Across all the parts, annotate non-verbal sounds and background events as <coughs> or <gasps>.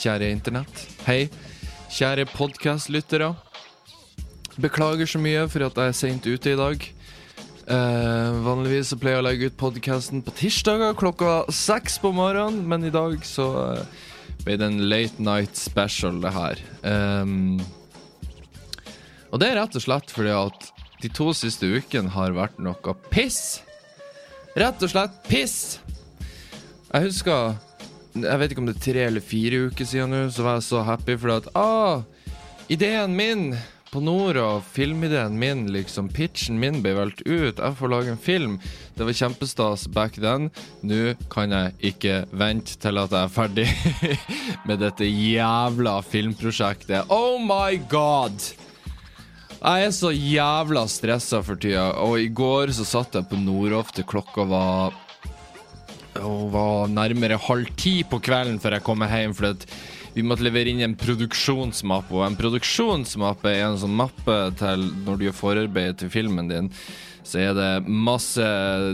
Kjære internett. Hei, kjære podkastlyttere. Beklager så mye for at jeg er seint ute i dag. Eh, vanligvis så pleier jeg å legge ut podkasten på tirsdager klokka seks på morgenen, men i dag så eh, ble det en late night special, det her. Um, og det er rett og slett fordi at de to siste ukene har vært noe piss. Rett og slett piss. Jeg husker Jeg vet ikke om det er tre eller fire uker siden nå, så var jeg så happy fordi at ah, ideen min på Nord og filmideen min, liksom pitchen min, ble valgt ut. Jeg får lage en film. Det var kjempestas back then. Nå kan jeg ikke vente til at jeg er ferdig <laughs> med dette jævla filmprosjektet. Oh my god! Jeg er så jævla stressa for tida, og i går så satt jeg på Noroff til klokka var og var nærmere halv ti på kvelden før jeg kom hjem. For vi måtte levere inn en produksjonsmappe. Og en produksjonsmappe er en sånn mappe til når du gjør forarbeid til filmen din. Så er det masse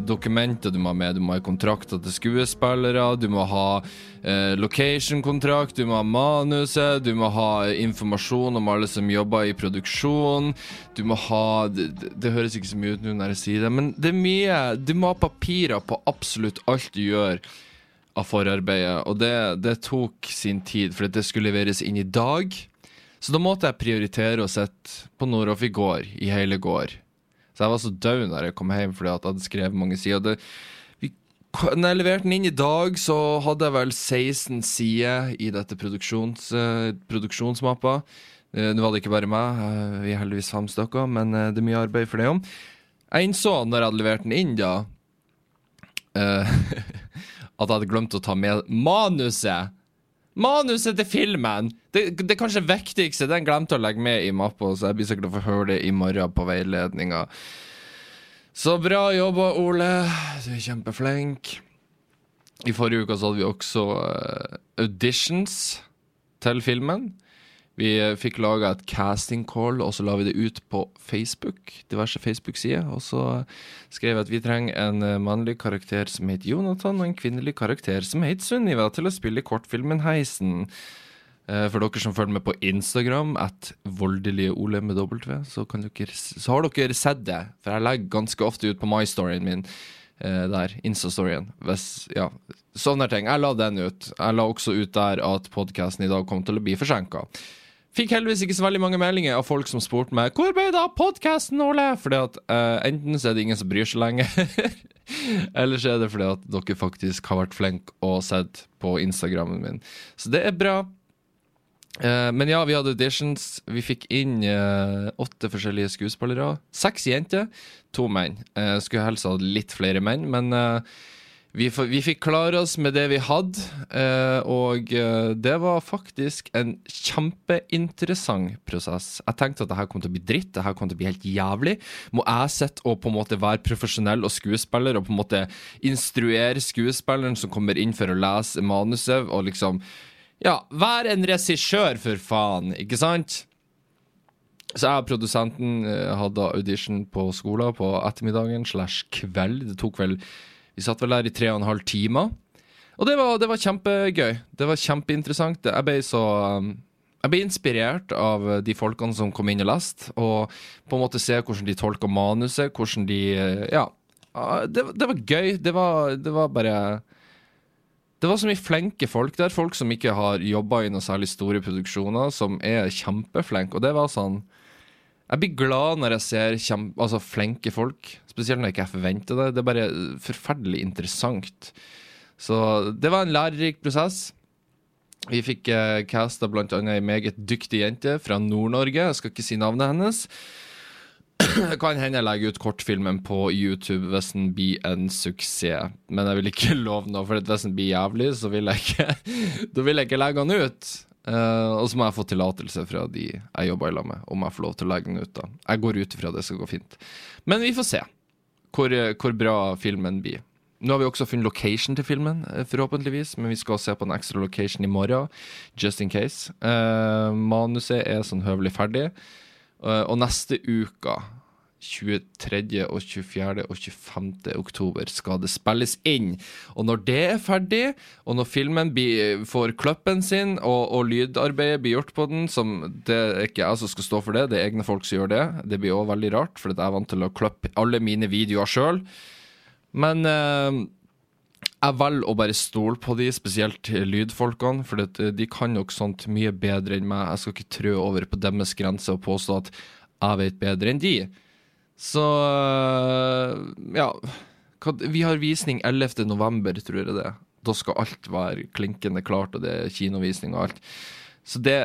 dokumenter du må ha med. Du må ha kontrakter til skuespillere, du må ha eh, location-kontrakt, du må ha manuset, du må ha informasjon om alle som jobber i produksjon. Du må ha Det, det høres ikke så mye ut nå når jeg sier det, men det er mye. Du må ha papirer på absolutt alt du gjør av forarbeidet, og det, det tok sin tid, for det skulle leveres inn i dag. Så da måtte jeg prioritere å sitte på Noroff i går, i hele går. Så jeg var så død når jeg kom hjem fordi at jeg hadde skrevet mange sider. Det, vi, når jeg leverte den inn i dag, så hadde jeg vel 16 sider i dette produksjons, uh, produksjonsmappa. Uh, Nå var det ikke bare meg, uh, vi er heldigvis fem stykker, men det er mye arbeid for det òg. Jeg innså når jeg hadde levert den inn, da <laughs> at jeg hadde glemt å ta med manuset. Manuset til filmen! Det, det kanskje viktigste. Den glemte å legge med i mappa, så jeg blir sikkert å få høre det i morgen på veiledninga. Så bra jobba, Ole. Du er kjempeflink. I forrige uke så hadde vi også uh, auditions til filmen. Vi uh, fikk laga et casting call, og så la vi det ut på Facebook. diverse Facebook-sider. Og så skrev jeg at vi trenger en uh, mannlig karakter som heter Jonathan, og en kvinnelig karakter som heter Sunniva, til å spille i kortfilmen Heisen. For dere som følger med på Instagram, at voldelige Ole med W, så, dere, så har dere sett det. For jeg legger ganske ofte ut på my-storyen min eh, der, Insta-storyen. Ja, sånne ting. Jeg la den ut. Jeg la også ut der at podkasten i dag kom til å bli forsinka. Fikk heldigvis ikke så veldig mange meldinger av folk som spurte meg Hvor ble det av podkasten, Ole? Fordi at uh, Enten så er det ingen som bryr seg lenger, <laughs> eller så er det fordi at dere faktisk har vært flinke og sett på Instagrammen min. Så det er bra. Uh, men ja, vi hadde auditions. Vi fikk inn uh, åtte forskjellige skuespillere. Seks jenter, to menn. Skulle helst hatt litt flere menn, men vi, vi, fikk klare oss med det vi hadde. og det var faktisk en kjempeinteressant prosess. Jeg tenkte at det her kom til å bli dritt, det her kom til å bli helt jævlig. Må jeg sitte og på en måte være profesjonell og skuespiller og på en måte instruere skuespilleren som kommer inn for å lese manuset, og liksom ja, vær en regissør, for faen, ikke sant? Så jeg og produsenten eh, hadde audition på skolen på ettermiddagen slash kveld. Det tok vel Vi satt vel der i tre og en halv time. Og det var, det var kjempegøy. Det var kjempeinteressant. Jeg ble så um, jeg ble inspirert av de folkene som kom inn og leste, og på en måte se hvordan de tolka manuset, hvordan de eh, Ja. Det, det var gøy. Det var, det var bare det var så mye flinke folk der. Folk som ikke har jobba i noen særlig store produksjoner, som er kjempeflinke. Og det var sånn Jeg blir glad når jeg ser kjem, altså, flinke folk. Spesielt når jeg ikke forventer det. Det er bare forferdelig interessant. Så det var en lærerik prosess. Vi fikk eh, casta annet ei meget dyktig jente fra Nord-Norge. Jeg skal ikke si navnet hennes. Det kan hende jeg legger ut kortfilmen på YouTube hvis den blir en suksess. Men jeg vil ikke <laughs> love noe, for hvis den blir jævlig, så vil jeg ikke <laughs> Da vil jeg ikke legge den ut. Uh, og så må jeg få tillatelse fra de jeg jobber lag med, om jeg får lov til å legge den ut. da Jeg går ut ifra det skal gå fint. Men vi får se hvor, hvor bra filmen blir. Nå har vi også funnet location til filmen, eh, forhåpentligvis, men vi skal se på en ekstra location i morgen, just in case. Uh, manuset er sånn høvelig ferdig. Uh, og neste uke 23. og 24. og 25. oktober skal det spilles inn. Og når det er ferdig, og når filmen blir, får kløppen sin, og, og, lydarbeidet blir gjort på den som Det er ikke jeg som skal stå for det, det er egne folk som gjør det. Det blir òg veldig rart, for jeg er vant til å kløppe alle mine videoer sjøl. Men eh, jeg velger å bare stole på de, spesielt lydfolkene, for de kan nok sånt mye bedre enn meg. Jeg skal ikke trø over på deres grense og påstå at jeg vet bedre enn de. Så ja. Vi har visning 11. november, tror jeg det. Da skal alt være klinkende klart, og det er kinovisning og alt. Så det,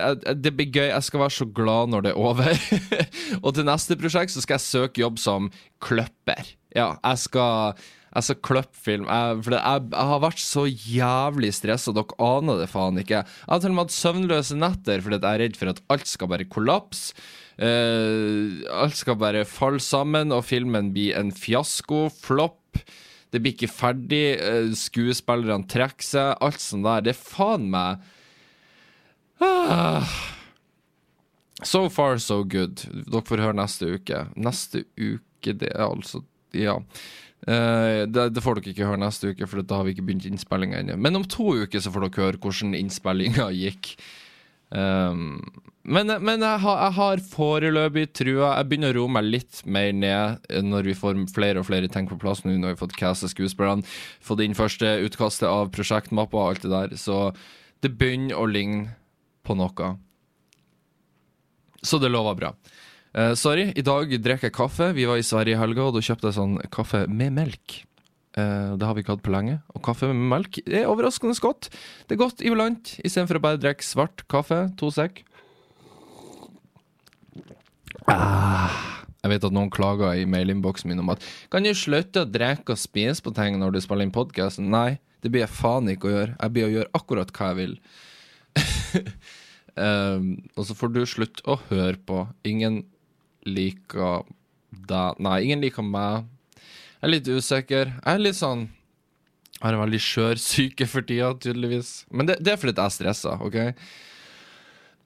det, blir gøy. Jeg skal være så glad når det er over. <laughs> og til neste prosjekt så skal jeg søke jobb som kløpper. Ja, jeg skal, jeg skal kløppe film. Jeg, for jeg, jeg, har vært så jævlig stressa, dere aner det faen ikke. Jeg har til og med hatt søvnløse netter fordi jeg er redd for at alt skal bare kollapse. Uh, alt skal bare falle sammen, og filmen blir en fiasko. Flopp. Det blir ikke ferdig. Uh, skuespillerne trekker seg. Alt sånt der. Det er faen meg ah. So far, so good. Dere får høre neste uke. Neste uke, det er altså Ja. Uh, det, det, får dere ikke høre neste uke, for da har vi ikke begynt innspillinga ennå. Men om to uker så får dere høre hvordan innspillinga gikk. Um, men, men jeg, har, jeg, har, foreløpig trua Jeg begynner å roe meg litt mer ned når vi får flere og flere ting på plass nå når vi har fått castet skuespillerne, fått inn første utkastet av prosjektmappa og alt det der. Så det begynner å ligne på noe. Så det lover bra. Uh, sorry, i dag drikker jeg kaffe. Vi var i Sverige i helga, og da kjøpte jeg sånn kaffe med melk. Uh, det har vi ikke hatt på lenge. Og kaffe med melk er overraskende godt. Det er godt iblant, istedenfor å bare drikke svart kaffe. To sekk. Ah, jeg vet at noen klager i mailinnboksen min om at Kan du slutte å drikke og spise på ting når du spiller inn podkast? Nei, det blir jeg faen ikke å gjøre. Jeg blir å gjøre akkurat hva jeg vil. um, <laughs> og så får du slutte å høre på. Ingen liker deg Nei, ingen liker meg. Jeg er litt usikker. Jeg er litt sånn Jeg har en veldig skjør syke for tida, tydeligvis. Men det, det er fordi jeg er stressa, OK?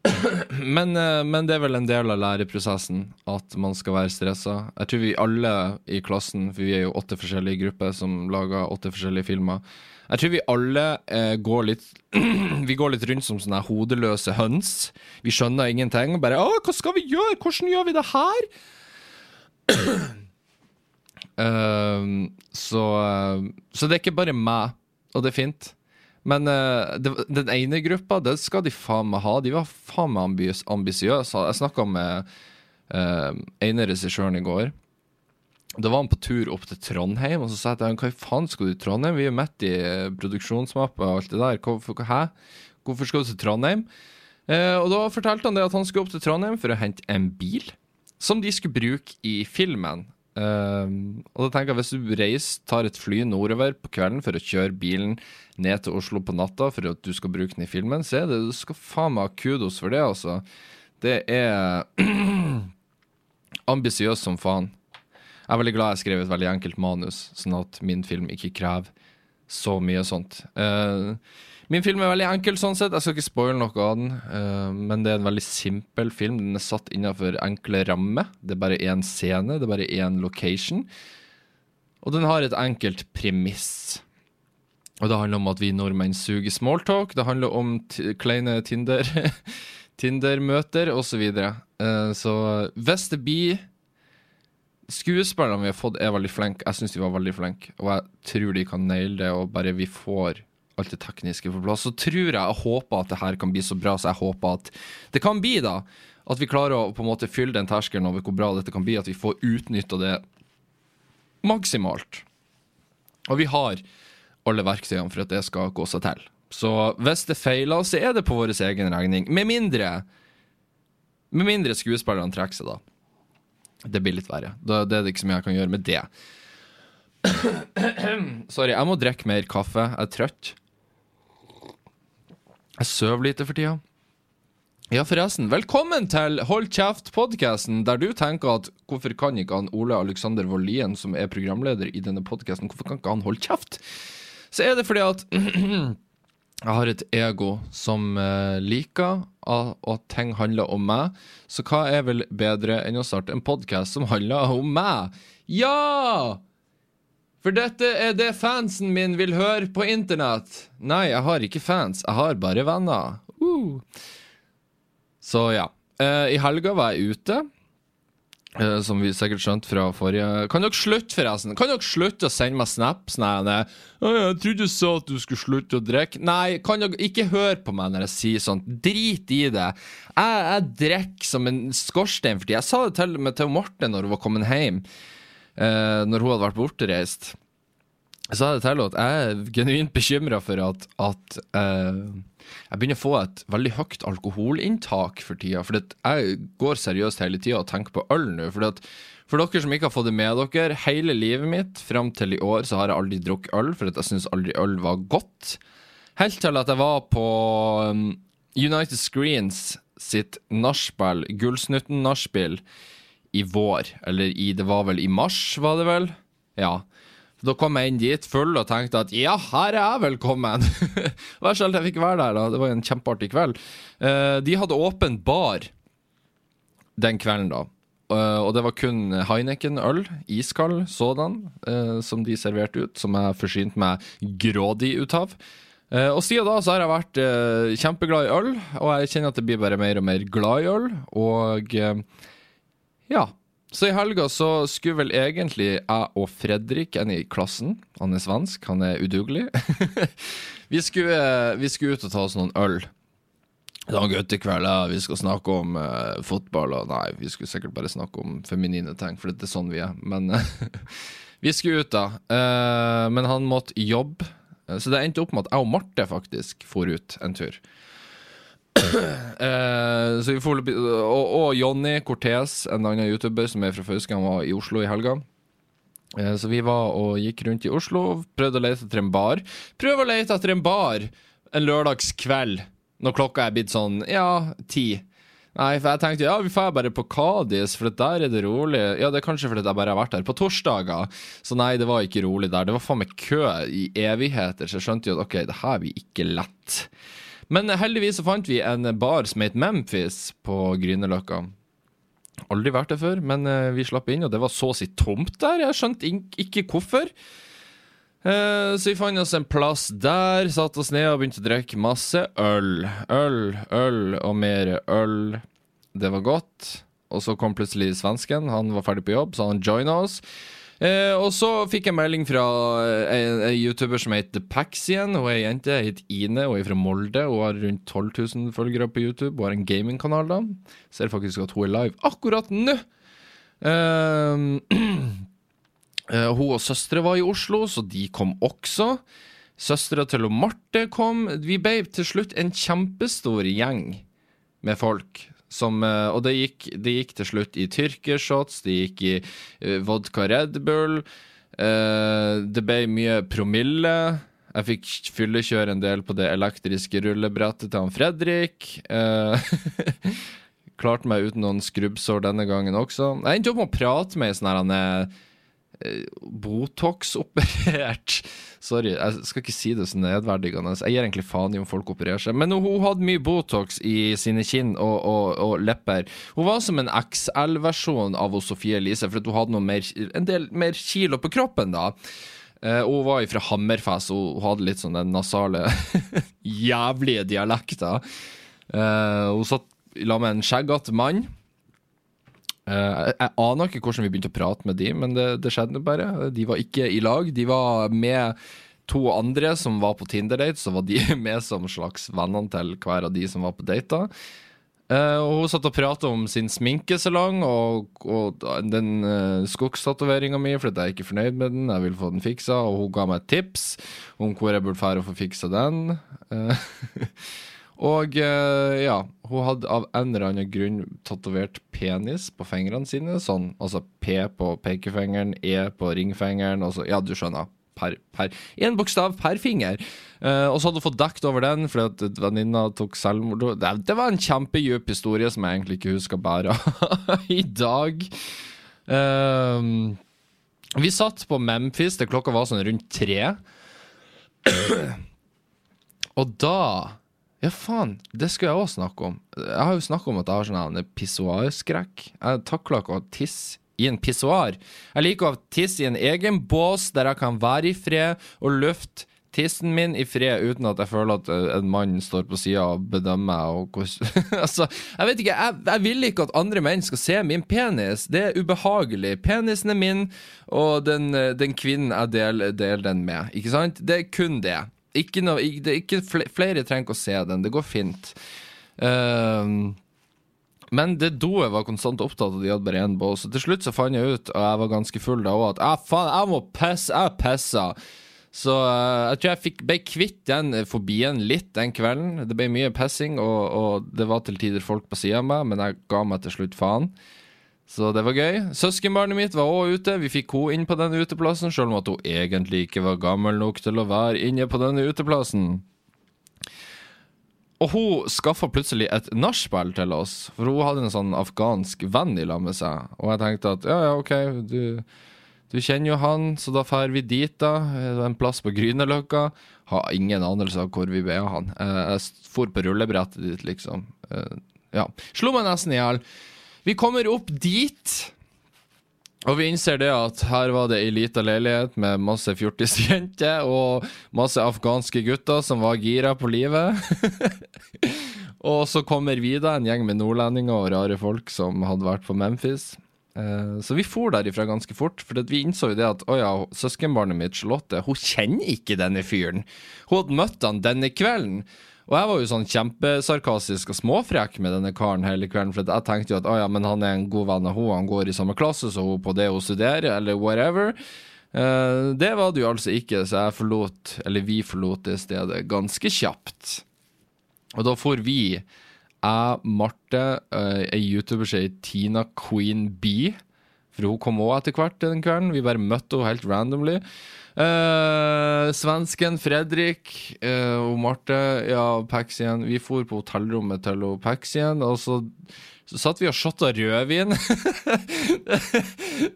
<clears throat> Men, eh, men, det er vel en del av læreprosessen at man skal være stressa. Jeg tror vi alle i klassen, for vi er jo åtte forskjellige grupper som lager åtte forskjellige filmer Jeg tror vi alle eh, går litt <clears throat> Vi går litt rundt som sånne hodeløse høns. Vi skjønner ingenting. Bare 'Å, hva skal vi gjøre? Hvordan gjør vi det her?' <clears throat> Uh, så, uh, så, det er ikke bare meg, og det er fint. Men uh, det, den ene gruppa, det skal de faen meg ha. De var faen meg ambis ambisiøse. Jeg snakka med uh, ene regissøren i går. Da var han på tur opp til Trondheim, og så sa jeg til ham hva faen skal du til Trondheim? Vi er midt i produksjonsmappa og alt det der. Hvorfor, hæ? Hvorfor skal du til Trondheim? og da fortalte han det at han skulle opp til Trondheim for å hente en bil som de skulle bruke i filmen. Uh, og da tenker jeg Hvis du reiser, tar et fly nordover på kvelden for å kjøre bilen ned til Oslo på natta for at du skal bruke den i filmen, så er det Du skal faen meg ha kudos for det, altså. Det er <clears throat> ambisiøst som faen. Jeg er veldig glad jeg skrev et veldig enkelt manus, sånn at min film ikke krever så mye sånt. Uh, Min film er veldig enkel sånn sett. Jeg skal ikke spoile noe av den. Uh, men det er en veldig simpel film. Den er satt innenfor enkle rammer. Det er bare én scene, det er bare én location. Og den har et enkelt premiss. Og det handler om at vi nordmenn suger smalltalk. Det handler om kleine Tinder <laughs> Tinder-møter osv. Så, videre. uh, så hvis det blir Skuespillerne vi har fått, er veldig flinke. Jeg syns de var veldig flinke. Og jeg tror de kan naile det, og bare vi får alt det tekniske på plass, så tror jeg og håper at det her kan bli så bra så jeg håper at det kan bli, da. At vi klarer å på en måte fylle den terskelen over hvor bra dette kan bli, at vi får utnytta det maksimalt. Og vi har alle verktøyene for at det skal gå seg til. Så hvis det feiler, så er det på vår egen regning. Med mindre Med mindre skuespillerne trekker seg, da. Det blir litt verre. Da, det er det ikke så mye jeg kan gjøre med det. <clears throat> Sorry, jeg må drikke mer kaffe. Jeg er trøtt. Jeg sover lite for tida. Ja, forresten, velkommen til Hold kjeft-podkasten, der du tenker at hvorfor kan ikke han Ole Alexander Vollien, som er programleder i denne podkasten, hvorfor kan ikke han holde kjeft? Så er det fordi at <clears throat> jeg har et ego som uh, liker at ting handler om meg. Så hva er vel bedre enn å starte en podkast som handler om meg? Ja! For dette er det fansen min vil høre på internett. Nei, jeg har ikke fans, jeg har bare venner. Uh. Så ja. Uh, I helga var jeg ute. Uh, som vi sikkert skjønte fra forrige Kan dere slutte, forresten? Kan dere slutte å sende meg snaps? Nei, nei. jeg trodde du sa at du skulle slutte å drikke. Nei, kan dere ikke høre på meg når jeg sier sånt? Drit i det. Jeg, jeg drikker som en skorstein for tida. Jeg sa det til og med til Marte når hun var kommet hjem. Uh, når hun hadde vært bortreist. Sa jeg til henne at jeg er genuint bekymra for at, at eh, jeg begynner å få et veldig høyt alkoholinntak for tida. For jeg går seriøst hele tida og tenker på øl nå. For, for dere som ikke har fått det med dere, hele livet mitt fram til i år så har jeg aldri drukket øl, for jeg syns aldri øl var godt. Helt til at jeg var på um, United Screens sitt nachspiel, Gullsnutten-nachspiel, i vår. Eller i Det var vel i mars, var det vel? Ja. Da kom jeg inn dit full og tenkte at ja, her er jeg velkommen. <laughs> Vær så snill jeg fikk være der, da. Det var en kjempeartig kveld. Uh, de hadde åpen bar den kvelden, da. Uh, og det var kun Heineken-øl, iskald sådan, uh, som de serverte ut. Som jeg forsynte meg grådig ut av. og siden da så har jeg vært kjempeglad i øl, og jeg kjenner at det blir bare mer og mer glad i øl. Og ja. Så i helga så skulle vel egentlig jeg og Fredrik, en i klassen, han er svensk, han er udugelig <laughs> vi, skulle, vi, skulle, ut og ta oss noen øl. Det var guttekveld, ja, vi skal snakke om uh, fotball og Nei, vi skulle sikkert bare snakke om feminine ting, for det er sånn vi er. Men <laughs> vi skulle ut, da. Uh, men han måtte jobbe, så det endte opp med at jeg og Marte faktisk for ut en tur. Vi får, og, og Jonny Cortez, en annen YouTuber som er fra Fauske, han var i Oslo i helga. Eh, så vi var og gikk rundt i Oslo, prøvde å lete etter en bar. Prøv å lete etter en bar en lørdagskveld, når klokka er blitt sånn, ja, ti. Nei, for jeg tenkte ja, vi får bare på Kadis, for der er det rolig. Ja, det er kanskje fordi jeg bare har vært der på torsdager. Så nei, det var ikke rolig der. Det var faen meg kø i evigheter, så jeg skjønte jo at ok, det her blir ikke lett. Men heldigvis så fant vi en bar som het Memphis på Grünerløkka. Aldri vært der før, men uh, vi slapp inn, og det var så å si tomt der. Jeg skjønte ikke hvorfor. Uh, så vi fant oss en plass der, satte oss ned og begynte å drikke masse øl. Øl, øl og mer øl. Det var godt. Og så kom plutselig svensken. Han var ferdig på jobb, så han joina oss. Eh, og så fikk jeg melding fra eh, en, YouTuber som heter Paxien. Hun er ei jente, heter Ine, hun er fra Molde. Hun har rundt 12 000 følgere på YouTube. Hun har en gamingkanal. da Ser faktisk at hun er live akkurat nå. Eh, <clears throat> eh hun og søstre var i Oslo, så de kom også. Søstera til Marte kom. Vi ble til slutt en kjempestor gjeng med folk som, eh, og det gikk, det gikk, til slutt i tyrkershots, det gikk i uh, vodka Red Bull. Uh, det ble mye promille. Jeg fikk fyllekjøre en del på det elektriske rullebrettet til han Fredrik. <laughs> Klarte meg uten noen skrubbsår denne gangen også. Jeg endte opp med å prate med ei sånn Botox-operert Sorry, jeg skal ikke si det så nedverdigende. Jeg gir egentlig faen i om folk opererer seg. Men hun hadde mye Botox i sine kinn og, og, og lepper. Hun var som en XL-versjon av Sofie Elise, for hun hadde mer, en del mer kilo på kroppen da. Uh, hun var fra Hammerfest, og hun hadde litt sånn den nasale, <laughs> jævlige dialekter. Uh, hun satt i med en skjeggete mann. Uh, jeg aner ikke hvordan vi begynte å prate med de, men det, det skjedde bare. De var ikke i lag. De var med to andre som var på Tinder-date, så var de <laughs> med som slags vennene til hver av de som var på data. Uh, og hun satt og pratet om sin sminkesalong og, og den uh, skogstatoveringa mi, fordi jeg er ikke fornøyd med den. Jeg vil få den fiksa, og hun ga meg et tips om hvor jeg burde dra og få fiksa den. Uh, <laughs> Og uh, ja, hun hadde av en eller annen grunn tatovert penis på fingrene sine. Sånn, altså P på pekefingeren, E på ringfingeren. Altså, ja, du skjønner. Per, per, en bokstav per finger. Uh, og så hadde hun fått dekket over den fordi at venninna tok selvmord. Det, det, var en kjempedyp historie som jeg egentlig ikke husker bare <laughs> i dag. Uh, vi satt på Memphis til klokka var sånn rundt tre. <clears throat> og da Ja, faen. Det skulle jeg òg snakke om. Jeg har jo snakka om at jeg har sånn pissoarskrekk. Jeg takler ikke å tisse i en pissoar. Jeg liker å tisse i en egen bås der jeg kan være i fred og løfte tissen min i fred uten at jeg føler at eh, en mann står på sida og bedømmer. Og <laughs> altså, jeg vet ikke, jeg, jeg, vil ikke at andre menn skal se min penis. Det er ubehagelig. Penisen er min, og den, eh, den kvinnen jeg deler, deler den med. Ikke sant? Det er kun det. Ikke noe, ikke flere trenger ikke å se den. Det går fint. Uh, men det doet var konstant opptatt, av de hadde bare én bås. Til slutt så fant jeg ut, og jeg var ganske full da òg, at ah, faen, jeg må pisse. Jeg pissa. Så uh, jeg tror jeg fikk, ble kvitt den fobien litt den kvelden. Det ble mye pissing, og, og, det var til tider folk på sida av meg, men jeg ga meg til slutt faen. Så det var gøy. Søskenbarnet mitt var òg ute. Vi fikk henne inn på den uteplassen, sjøl om at hun egentlig ikke var gammel nok til å være inne på denne uteplassen. Og hun skaffa plutselig et nachspiel til oss, for hun hadde en sånn afghansk venn i lag med seg. Og jeg tenkte at ja, ja, OK, du, du kjenner jo han, så da drar vi dit, da. En plass på Grünerløkka. Har ingen anelse av hvor vi av han. Eh, jeg for på rullebrettet dit, liksom. Eh, ja. Slo meg nesten i hjel. Vi kommer opp dit, og vi innser det at her var det ei lita leilighet med masse fjortisjenter og masse afghanske gutter som var gira på livet. <laughs> og så kommer vi, da, en gjeng med nordlendinger og rare folk som hadde vært på Memphis. Eh, så vi for derifra ganske fort, for vi innså jo det at å ja, søskenbarnet mitt Charlotte hun kjenner ikke denne fyren. Hun hadde møtt han denne kvelden. Og jeg var jo sånn kjempesarkastisk og småfrekk med denne karen hele kvelden, for jeg tenkte jo at å ja, men han er en god venn av henne, han går i samme klasse som hun på det hun studerer, eller whatever. Uh, det var det jo altså ikke, så jeg forlot, eller vi forlot det stedet ganske kjapt. Og da får vi, jeg, Marte, uh, ei YouTuber Tina Queen B, for hun kom òg etter hvert den kvelden, vi bare møtte henne helt randomly. Uh, svensken Fredrik uh, og Marte, ja, Paxien. Vi for på hotellrommet til Paxien, og så så satt vi og shotta rødvin. <laughs>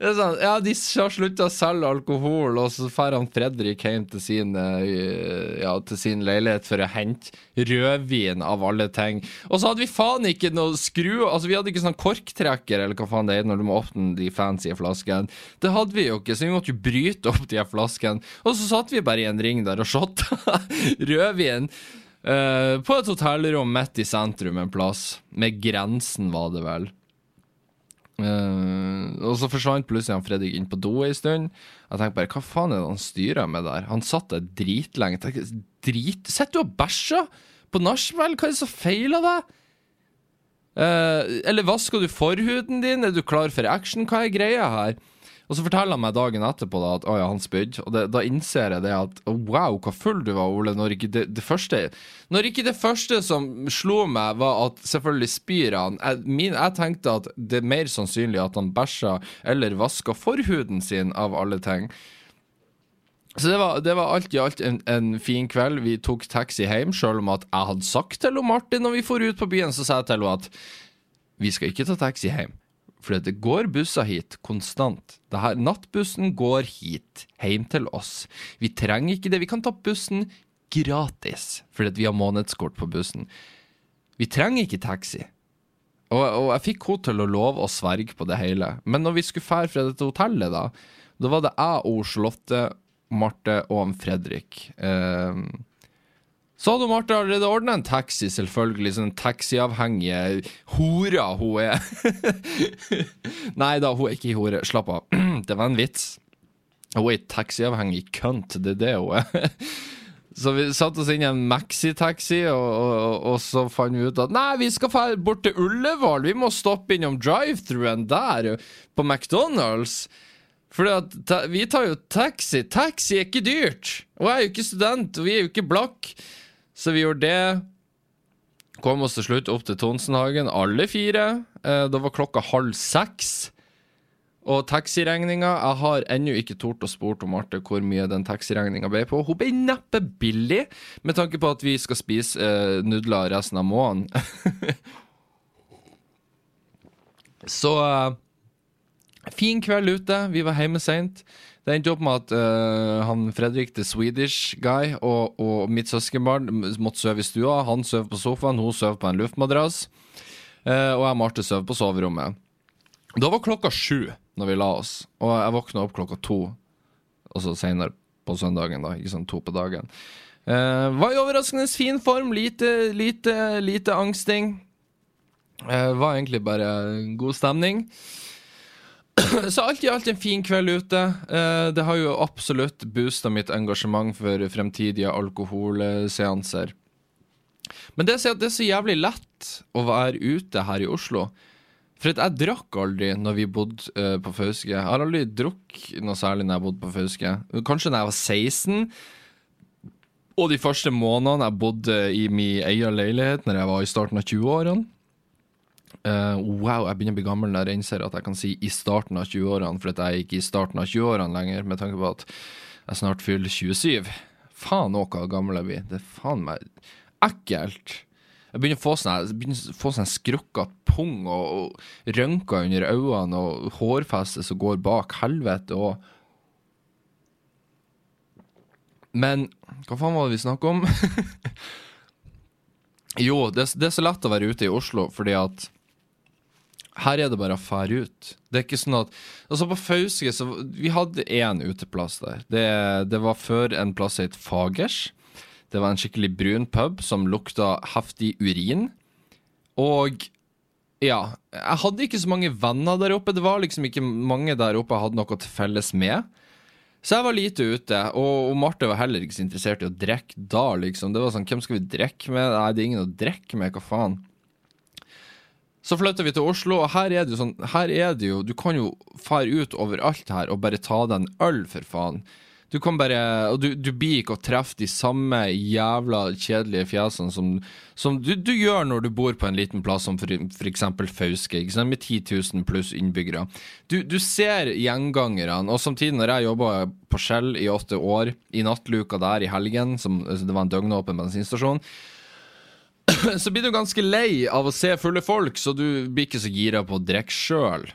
sånn, ja, De har slutta å selge alkohol, og så drar Fredrik hjem til sin, eh, ja, til sin leilighet for å hente rødvin, av alle ting. Og så hadde vi faen ikke noe skru Altså, vi hadde ikke sånn korktrekker, eller hva faen det er når du må åpne de fancy flaskene. Det hadde vi jo ikke, så vi måtte jo bryte opp de flaskene. Og så satt vi bare i en ring der og shotta <laughs> rødvin. Uh, på et hotellrom midt i sentrum en plass. Med grensen, var det vel. Uh, og så forsvant plutselig han Fredrik inn på do ei stund. Jeg tenkte bare, hva faen er det han styrer med der? Han satt der dritlenge. Tenkte, drit Sitter du og bæsjer på nachspiel? Hva er det som feiler deg? Uh, eller vasker du forhuden din? Er du klar for action? Hva er greia her? Og så forteller han meg dagen etterpå da, at å ja, han spydde. Og det, da innser jeg det at wow, hva full du var, Ole. Når ikke det, det, første Når ikke det første som slo meg, var at selvfølgelig spyr han. Jeg, min, jeg tenkte at det er mer sannsynlig at han bæsja eller vaska forhuden sin, av alle ting. Så det var, det var, alt i alt en, en, fin kveld. Vi tok taxi hjem, sjøl om at jeg hadde sagt til Martin når vi for ut på byen, så sa jeg til henne at vi skal ikke ta taxi hjem. For det går busser hit konstant. Her, nattbussen går hit, hjem til oss. Vi trenger ikke det. Vi kan ta bussen gratis fordi vi har månedskort på bussen. Vi trenger ikke taxi. Og, og jeg fikk henne til å love å sverge på det hele. Men når vi skulle fære fra dette hotellet, da, da var det jeg og Charlotte, Marte og Fredrik. Eh, så hadde Marte allerede ordna en taxi, selvfølgelig. Sånn taxiavhengige hora hun er. <laughs> Nei da, hun er ikke hore. Slapp av. <clears throat> det var en vits. Hun er taxiavhengig kønt, det er det hun er. <laughs> Så vi satte oss inn i en maxitaxi, og, og, og, så fant vi ut at nei, vi skal dra bort til Ullevål. Vi må stoppe innom drive-throughen der, på McDonald's. For vi tar jo taxi. Taxi er ikke dyrt. Og jeg er jo ikke student, og vi er jo ikke blakk. Så vi gjorde det. Kom oss til slutt opp til Tonsenhagen, alle fire. Eh, da var klokka halv seks. Og taxiregninga Jeg har ennå ikke tort å spurt om Marte hvor mye den taxiregninga ble på. Hun ble neppe billig, med tanke på at vi skal spise eh, nudler resten av måneden. <laughs> Så eh, fin kveld ute. Vi var hjemme seint. Det endte opp med at uh, han Fredrik, the Swedish guy, og, og mitt søskenbarn måtte sove i stua. Han sov på sofaen, hun sov på en luftmadrass. Uh, og jeg og Marte sov på soverommet. Da var klokka sju når vi la oss, og jeg våkna opp klokka to. Altså seinere på søndagen, da. Ikke sånn to på dagen. Uh, var i overraskende fin form. Lite, lite, lite angsting. Uh, var egentlig bare god stemning. <clears throat> Så alt i alt en fin kveld ute. Uh, det har jo absolutt boosta mitt engasjement for fremtidige alkoholseanser. Men det er, så jævlig lett å være ute her i Oslo. For jeg drakk aldri når vi bodde uh, på Fauske. Jeg har aldri drukket noe særlig når jeg bodde på Fauske. Kanskje når jeg var 16. Og de første månedene jeg bodde i min egen leilighet, når jeg var i starten av 20-årene. Uh, wow, jeg begynner å bli gammel når jeg innser at jeg kan si 'i starten av 20-årene', for at jeg er ikke i starten av 20-årene lenger, med tanke på at jeg snart fyller 27. Faen òg hvor gammel jeg blir. Det er faen meg ekkelt. Jeg begynner å få sånn, få sånn skrukkete pung og, og rønker under øynene og hårfeste som går bak helvete og Men hva faen var det vi snakka om? <laughs> jo, det, det, er så lett å være ute i Oslo fordi at her er det bare å fære ut. Det er ikke sånn at Altså, på Fauske så Vi hadde én uteplass der. Det, det var før en plass het Fagers. Det var en skikkelig brun pub som lukta heftig urin. Og ja, jeg hadde ikke så mange venner der oppe. Det var liksom ikke mange der oppe jeg hadde noe til felles med. Så jeg var lite ute, og, og Marte var heller ikke så interessert i å drikke da, liksom. Det var sånn, hvem skal vi drikke med? Nei, det er ingen å drikke med, hva faen? Så flytta vi til Oslo, og her er det jo sånn Her er det jo Du kan jo fare ut overalt her og bare ta deg en øl, for faen. Du kan bare Og du, du blir ikke å treffe de samme jævla kjedelige fjesene som, som du, du, gjør når du bor på en liten plass som for eksempel Fauske, ikke sant, med 10 000 pluss innbyggere. Du, du ser gjengangerne, og samtidig, når jeg jobba på Skjell i åtte år, i nattluka der i helgen, som altså, det var en døgnåpen bensinstasjon <clears throat> så blir du ganske lei av å se fulle folk, så du blir ikke så gira på å drikke sjøl.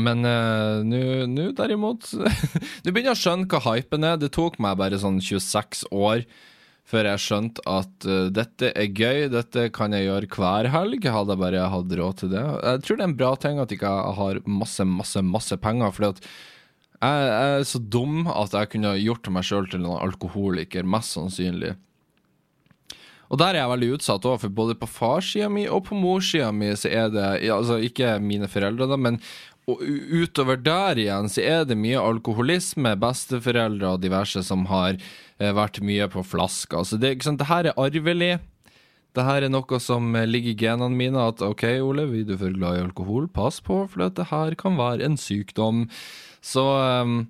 Men uh, nå derimot <laughs> Nå begynner jeg å skjønne hva hypen er. Det tok meg bare sånn 26 år før jeg skjønte at uh, dette er gøy, dette kan jeg gjøre hver helg. Hadde jeg bare hatt råd til det. Jeg tror det er en bra ting at jeg ikke har masse, masse, masse penger. Fordi at jeg, er så dum at jeg kunne gjort meg sjøl til en alkoholiker, mest sannsynlig. Og der er jeg veldig utsatt òg, for både på farssida mi og på morssida mi så er det Altså ikke mine foreldre, da, men utover der igjen så er det mye alkoholisme, besteforeldre og diverse som har eh, vært mye på flaska. Så det, ikke sant, det her er arvelig. Det her er noe som ligger i genene mine, at OK, Ole, vil du for glad i alkohol, pass på, for det her kan være en sykdom. Så um,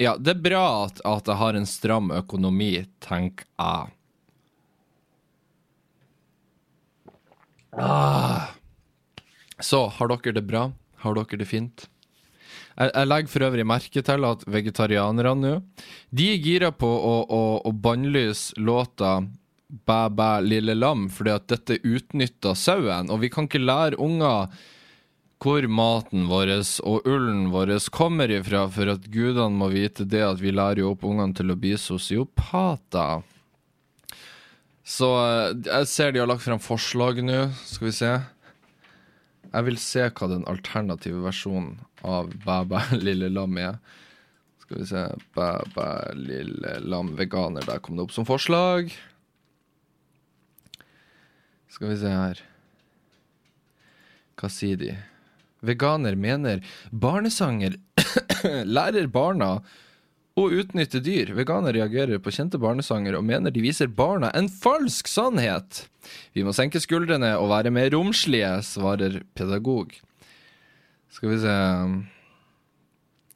ja, det er bra at, at jeg har en stram økonomi, tenker jeg. Ah. Så, har dere det bra? Har dere det fint? Jeg, jeg legger for øvrig merke til at vegetarianerne nå De er gira på å, å, å bannlyse låta Bæ, bæ, lille lam, fordi at dette utnytter sauen. Og vi kan ikke lære unger hvor maten vår og ullen vår kommer ifra, for at gudene må vite det at vi lærer jo opp ungene til å bli sosiopater. Så eh, jeg ser de har lagt frem forslag nå. Skal vi se. Jeg vil se hva den alternative versjonen av Bæ bæ lille lam er. Skal vi se Bæ bæ lille lam veganer. Der kom det opp som forslag. Skal vi se her. Hva sier de? Veganer mener barnesanger <coughs> lærer barna og utnytte dyr. Veganer reagerer på kjente barnesanger og mener de viser barna en falsk sannhet. Vi må senke skuldrene og være mer romslige, svarer pedagog. Skal vi se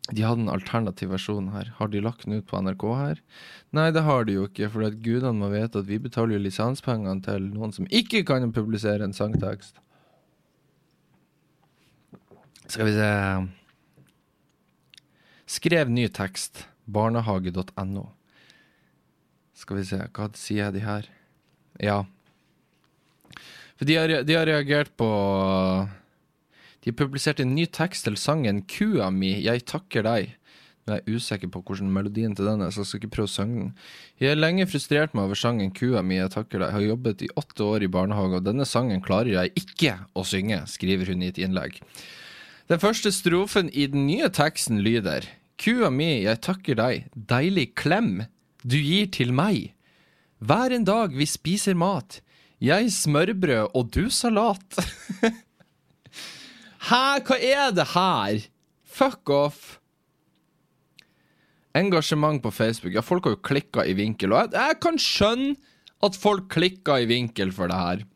De hadde en alternativ versjon her. Har de lagt den ut på NRK her? Nei, det har de jo ikke, for gudene må vite at vi betaler jo lisenspengene til noen som ikke kan publisere en sangtekst. Skal vi se Skrev ny tekst barnehage.no. Skal vi se, hva sier de her? Ja. For de har, de har reagert på De har publisert en ny tekst til sangen 'Kua mi, jeg takker deg'. Jeg er usikker på hvordan melodien til den er, så jeg skal ikke prøve å synge den. Jeg har lenge frustrert meg over sangen 'Kua mi, jeg takker deg'. Jeg har jobbet i åtte år i barnehage, og denne sangen klarer jeg ikke å synge, skriver hun i et innlegg. Den første strofen i den nye teksten lyder Kua mi, jeg takker deg, deilig klem du gir til meg. Hver en dag vi spiser mat, jeg smørbrød og du salat. <laughs> Hæ, hva er det her? Fuck off. Engasjement på Facebook. Ja, folk har jo klikka i vinkel, og jeg, jeg kan skjønne at folk klikka i vinkel for det her.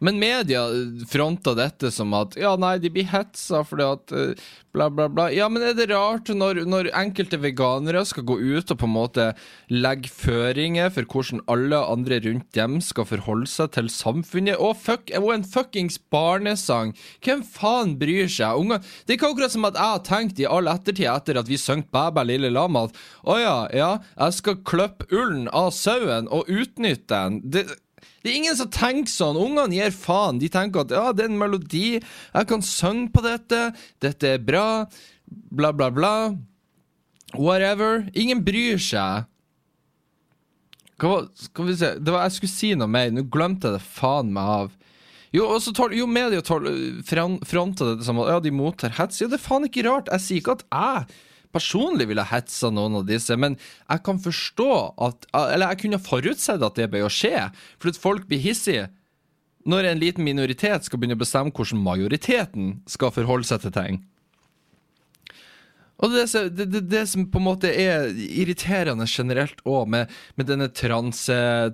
Men media fronter dette som at ja, nei, de blir hetsa fordi at uh, bla, bla, bla. Ja, men er det rart når, når, enkelte veganere skal gå ut og på en måte legge føringer for hvordan alle andre rundt dem skal forholde seg til samfunnet? Og, fuck, og en fuckings barnesang! Hvem faen bryr seg? Unge, det er ikke akkurat som at jeg har tenkt i all ettertid etter at vi sang Bæbæ lille lam at å ja, ja, jeg skal klippe ullen av sauen og utnytte den. Det det er ingen som tenker sånn. Ungene gir faen. De tenker at ja, det er en melodi, jeg kan synge på dette, dette er bra, bla, bla, bla. Whatever. Ingen bryr seg. Hva skal vi se Det var Jeg skulle si noe mer, nå glemte jeg det faen meg av. Jo, også tol, jo media fronter dette som at ja, de mottar hets. Ja, det er faen ikke rart. Jeg sier ikke at jeg personlig ville hetsa noen av disse, men jeg kan forstå at Eller jeg kunne forutsett at det ble å skje, for at folk blir hissige når en liten minoritet skal begynne å bestemme hvordan majoriteten skal forholde seg til ting. Og det, det, det, det, som på en måte er irriterende generelt òg, med, med, denne trans,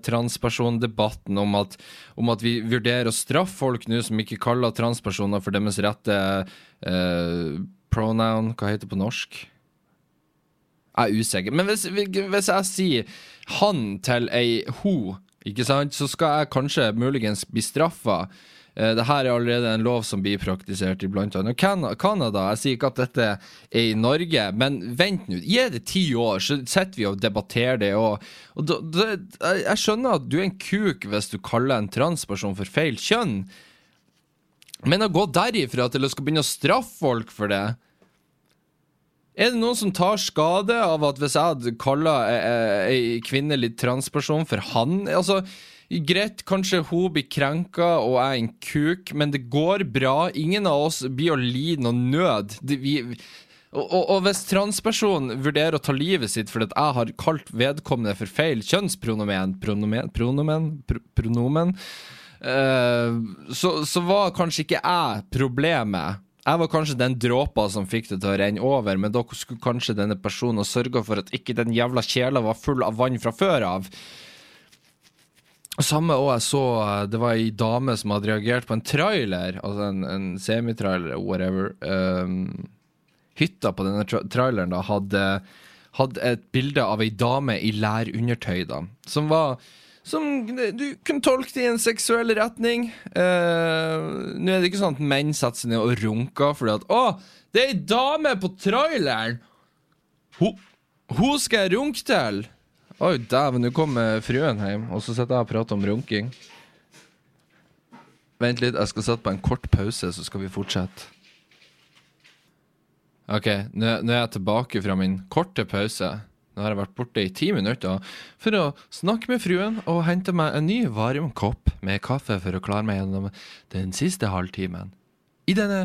transpersondebatten om at, om at vi vurderer å straffe folk nå som ikke kaller transpersoner for deres rette eh, pronoun, hva heter det på norsk? Er usikker. Men hvis, hvis jeg sier han til ei ho, ikke sant, så skal jeg kanskje muligens bli straffa. Dette det her er allerede en lov som blir praktisert i blant annet Canada. Jeg sier ikke at dette er i Norge, men vent nå. Gi det ti år, så sitter vi og debatterer det. Og, og da, da, jeg skjønner at du er en kuk hvis du kaller en transperson for feil kjønn, men å gå derifra til å skal begynne å straffe folk for det er det noen som tar skade av at hvis jeg hadde kalla ei kvinnelig transperson for han? Altså, Greit, kanskje hun blir krenka og er en kuk, men det går bra. Ingen av oss blir å lide noe nød. Det, vi, og, og, og, hvis transpersonen vurderer å ta livet sitt fordi jeg har kalt vedkommende for feil kjønnspronomen Pronomen? Pronomen? Pr pronomen uh, så, så var kanskje ikke jeg problemet. Jeg var kanskje den dråpa som fikk det til å renne over, men da skulle kanskje denne personen sørga for at ikke den jævla kjela var full av vann fra før av. Samme òg jeg så Det var ei dame som hadde reagert på en trailer, altså en, en semitrailer, whatever. Um, hytta på denne tra traileren da hadde, hadde et bilde av ei dame i lærundertøy, da, som var som du kunne tolke det i en seksuell retning. Uh, nå er det ikke sånn at menn setter seg ned og runker fordi at 'Å, det er ei dame på traileren!' Hun, hun skal jeg runke til! Oi, dæven, nå kommer fruen hjem, og så sitter jeg og prater om runking. Vent litt, jeg skal sette på en kort pause, så skal vi fortsette. OK, nå er jeg tilbake fra min korte pause. Nå har jeg vært borte i ti minutter for å snakke med fruen og hente meg en ny varm kopp med kaffe for å klare meg gjennom den siste halvtimen. I denne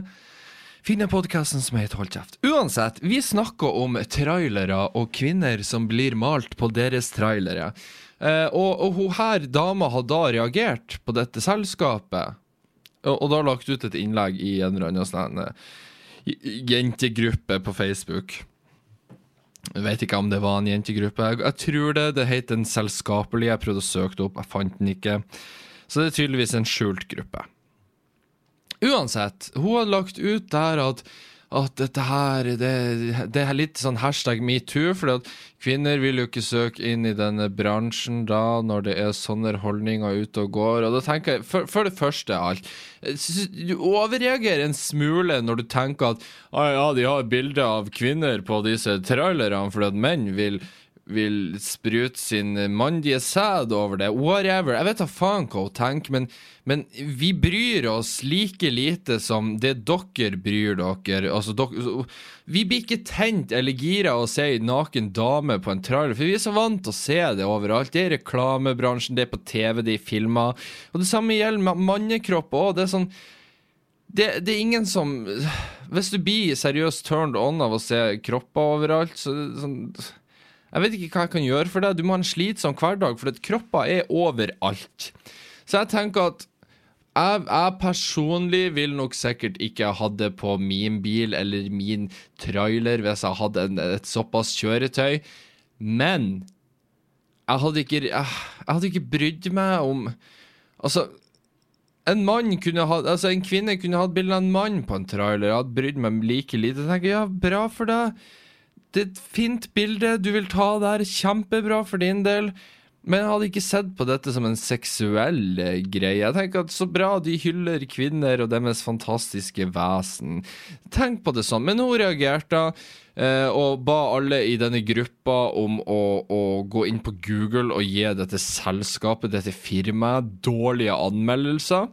fine podkasten som heter Hold kjeft. Uansett, vi snakker om trailere og kvinner som blir malt på deres trailere. Eh, og, og hun her dama har da reagert på dette selskapet, og, og da lagt ut et innlegg i en eller annen sånn eh, jentegruppe på Facebook. Jeg vet ikke om det var en jentegruppe. Jeg, jeg tror det. Det het Den selskapelige. Jeg prøvde å søke det opp, jeg fant den ikke. Så det er tydeligvis en skjult gruppe. Uansett, hun har lagt ut der at at dette her det, det, er litt sånn hashtag metoo, for kvinner vil jo ikke søke inn i denne bransjen da, når det er sånne holdninger ute og går. Og da tenker jeg, for, for det første alt Du overreagerer en smule når du tenker at ah, ja, de har bilder av kvinner på disse trailerne fordi at menn vil vil sprute sin mandige sæd over det. Whatever. Jeg vet da faen hva hun tenker, men, men, vi bryr oss like lite som det dere bryr dere. Altså, dere, vi blir ikke tent eller gira av å se ei naken dame på en trailer, for vi er så vant til å se det overalt. Det er i reklamebransjen, det er på TV, det er i filmer. Og det samme gjelder mannekropp òg. Det er sånn det, det, er ingen som Hvis du blir seriøst turned on av å se kropper overalt, så sånn Jeg vet ikke hva jeg kan gjøre for deg. Du må ha en slitsom hverdag, for kropper er overalt. Så jeg tenker at jeg, jeg, personlig vil nok sikkert ikke ha hatt det på min bil eller min trailer hvis jeg hadde en, et såpass kjøretøy, men jeg hadde ikke Jeg, jeg hadde ikke brydd meg om Altså, en mann kunne ha, altså en kvinne kunne hatt bilde av en mann på en trailer. Jeg hadde brydd meg like lite. Jeg tenker, ja, bra for deg. Det er et fint bilde du vil ta der. Kjempebra for din del. Men jeg hadde ikke sett på dette som en seksuell eh, greie. Jeg tenker at Så bra de hyller kvinner og deres fantastiske vesen. Tenk på det sånn. Men hun reagerte eh, og ba alle i denne gruppa om å, å, gå inn på Google og gi dette selskapet, dette firmaet, dårlige anmeldelser.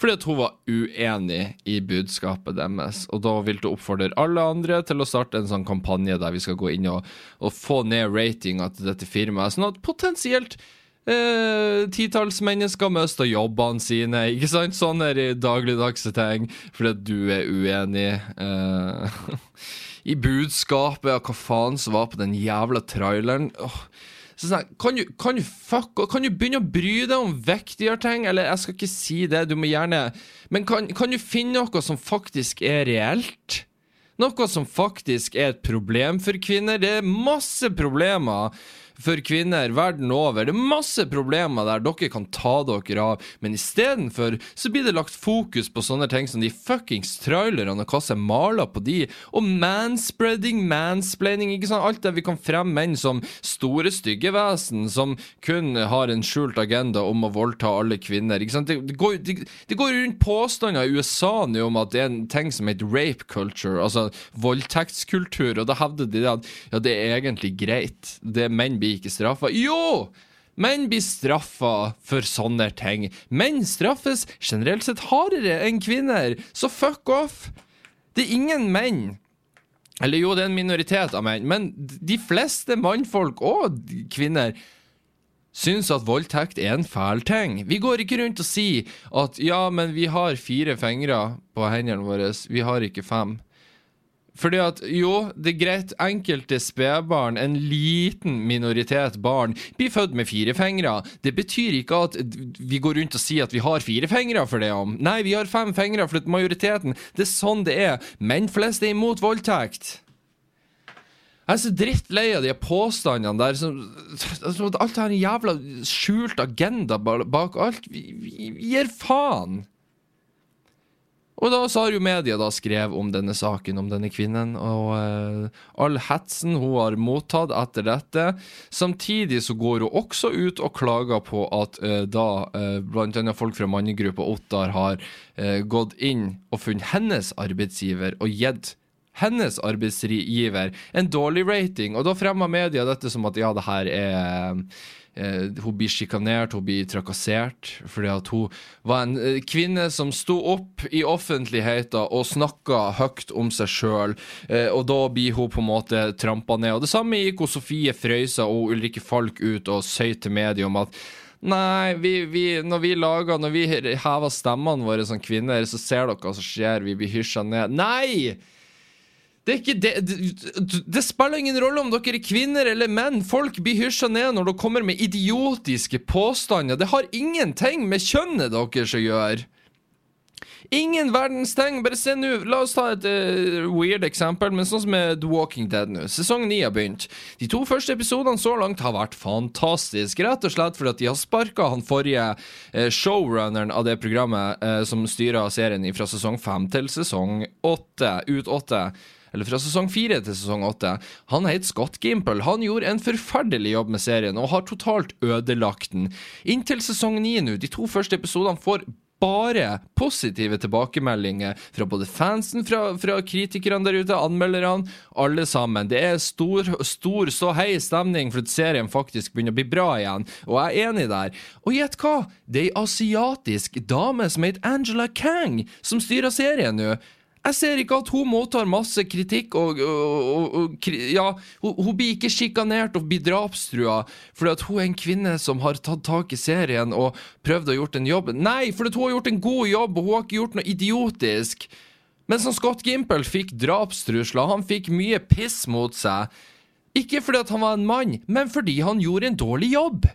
Fordi at hun var uenig i budskapet deres. Og da vil hun oppfordre alle andre til å starte en sånn kampanje der vi skal gå inn og, og få ned ratinga til dette firmaet, sånn at potensielt eh, titalls mennesker mister jobbene sine. Ikke sant? Sånn er det dagligdagse ting, fordi at du er uenig. Eh, <laughs> I budskapet, og hva faen som var på den jævla traileren. Oh. Sånn, kan, du, kan, du fuck, kan du begynne å bry deg om viktigere ting? Eller jeg skal ikke si det, du må gjerne Men kan, kan du finne noe som faktisk er reelt? Noe som faktisk er et problem for kvinner. Det er masse problemer for kvinner verden over. Det er masse problemer der dere kan ta dere av, men istedenfor så blir det lagt fokus på sånne ting som de fuckings trailerne og hva som er maler på de, og manspreading, mansplaining, ikke sant, alt det vi kan fremme menn som store, stygge vesen som kun har en skjult agenda om å voldta alle kvinner, ikke sant. Det, går, det, det går rundt påstander i USA nå om at det er en ting som heter rape culture, altså voldtektskultur, og da hevder de at ja, det er egentlig greit. Det menn blir ikke straffa. Jo! Menn blir straffa for sånne ting. Menn straffes generelt sett hardere enn kvinner, så fuck off! Det er ingen menn Eller jo, det er en minoritet av menn, men de fleste mannfolk og kvinner syns at voldtekt er en fæl ting. Vi går ikke rundt og sier at ja, men vi har fire fingre på hendene våre, vi har ikke fem. Fordi at jo, det er greit, enkelte spedbarn, en liten minoritet barn, blir født med fire fingre. Det betyr ikke at vi går rundt og sier at vi har fire fingre for det om. Nei, vi har fem fingre for majoriteten. Det er sånn det er. Menn flest er imot voldtekt. Jeg er så drittlei av de påstandene der. Som, alt har en jævla skjult agenda bak alt. Vi, vi gir faen. Og da har jo media da skrevet om denne saken, om denne kvinnen, og eh, all hetsen hun har mottatt etter dette. Samtidig så går hun også ut og klager på at eh, da eh, annet folk fra mannegruppa Ottar har gått inn og funnet hennes arbeidsgiver og gitt hennes arbeidsgiver en dårlig rating, og da fremmer media dette som at ja, det her er eh, hun blir sjikanert, hun blir trakassert. Fordi at hun var en eh, kvinne som sto opp i offentligheten og snakka høyt om seg sjøl. Eh, og da blir hun på en måte trampa ned. Og det samme gikk hun Sofie Frøysa og Ulrikke Falk ut og søy til media om at Nei, vi, vi, når vi lager Når vi hever stemmene våre som kvinner, så ser dere hva som skjer. Vi blir hysja ned. Nei! Det, det, det, det, spiller ingen rolle om dere er kvinner eller menn. Folk blir hysja ned når dere kommer med idiotiske påstander. Det har ingenting med kjønnet deres å gjøre. Ingen verdens ting. Bare se nå. La oss ta et uh, weird eksempel, men sånn som med The Walking Dead nå. Sesong 9 har begynt. De to første episodene så langt har vært fantastiske, rett og slett fordi de har sparka han forrige uh, showrunneren av det programmet uh, som styrer serien fra sesong 5 til sesong 8, ut 8 eller fra sesong fire til sesong åtte. Han het Scott Gimple. Han gjorde en forferdelig jobb med serien og har totalt ødelagt den. Inntil sesong ni nå. De to første episodene får bare positive tilbakemeldinger fra både fansen, fra, fra kritikerne der ute, anmelderne, alle sammen. Det er stor, stor så hei stemning for at serien faktisk begynner å bli bra igjen, og jeg er enig der. Og gjett hva? Det er ei asiatisk dame som heter Angela Kang, som styrer serien nå. Jeg ser ikke at hun mottar masse kritikk, og, og, og, ja, hun, hun, blir ikke sjikanert og blir drapstrua fordi at hun er en kvinne som har tatt tak i serien og prøvd å gjort en jobb. Nei, fordi hun har gjort en god jobb, og hun har ikke gjort noe idiotisk. Men som Scott Gimple fikk drapstrusler, han fikk mye piss mot seg. Ikke fordi at han var en mann, men fordi han gjorde en dårlig jobb.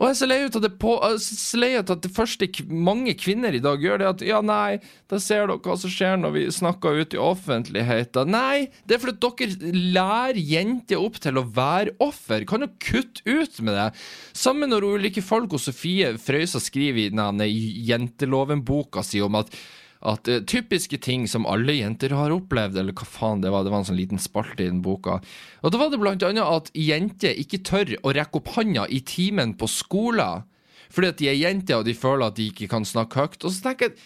Og jeg er så lei ut av det at det første mange kvinner i dag gjør, det at ja, nei, da ser dere hva som skjer når vi snakker ut i offentligheten. Nei, det er fordi dere lærer jenter opp til å være offer. Kan jo kutte ut med det. Samme når ulike folk og Sofie Frøysa skriver i denne jenteloven-boka si om at at uh, typiske ting som alle jenter har opplevd, eller hva faen det var, det var en sånn liten spalte i den boka. Og da var det blant annet at jenter ikke tør å rekke opp handa i timen på skolen. Fordi at de er jenter og de føler at de ikke kan snakke høyt. Og så tenker jeg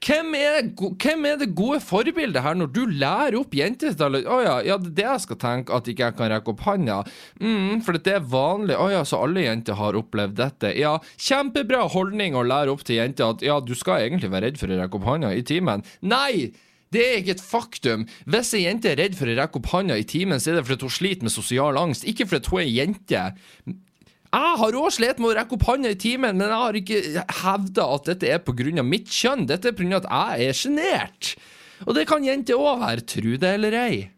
hvem er, hvem er, det gode forbildet her, når du lærer opp jenter til å ja, ja, det er det jeg skal tenke, at ikke jeg kan rekke opp handa. Mm, for det er vanlig. Å ja, så alle jenter har opplevd dette. Ja, kjempebra holdning å lære opp til jenter at ja, du skal egentlig være redd for å rekke opp handa i timen. Nei! Det er ikke et faktum. Hvis ei jente er redd for å rekke opp handa i timen, så er det fordi hun sliter med sosial angst, ikke fordi hun er jente. Jeg har òg slitt med å rekke opp hånda i timen, men jeg har ikke hevda at dette er pga. mitt kjønn. Dette er pga. at jeg er sjenert. Og det kan jenter òg være, tru det eller ei.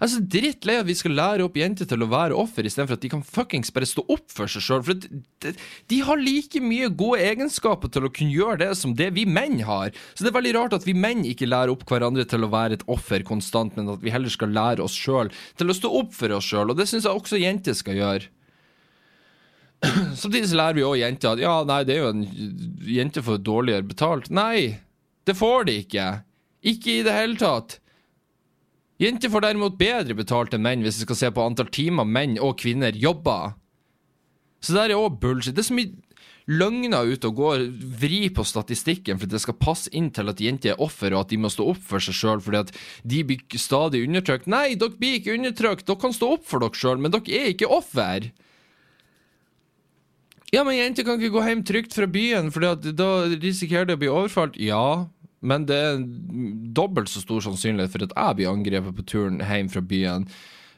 Jeg er så drittlei at vi skal lære opp jenter til å være offer, istedenfor at de kan fuckings bare stå opp for seg sjøl. For de, de, har like mye gode egenskaper til å kunne gjøre det som det vi menn har. Så det er veldig rart at vi menn ikke lærer opp hverandre til å være et offer konstant, men at vi heller skal lære oss sjøl til å stå opp for oss sjøl. Og det syns jeg også jenter skal gjøre. <clears throat> Samtidig så lærer vi òg jenter at ja, nei, det er jo en jente får dårligere betalt. Nei, det får de ikke. Ikke i det hele tatt. Jenter får derimot bedre betalt enn menn hvis vi skal se på antall timer menn og kvinner jobber. Så det er òg bullshit. Det er så mye løgner ute og går, vri på statistikken for at det skal passe inn til at jenter er offer, og at de må stå opp for seg sjøl fordi at de blir stadig undertrykt. Nei, dere blir ikke undertrykt, dere kan stå opp for dere sjøl, men dere er ikke offer. Ja, men jenter kan ikke gå hjem trygt fra byen, for da risikerer de å bli overfalt. Ja, men det er dobbelt så stor sannsynlighet for at jeg blir angrepet på turen hjem fra byen.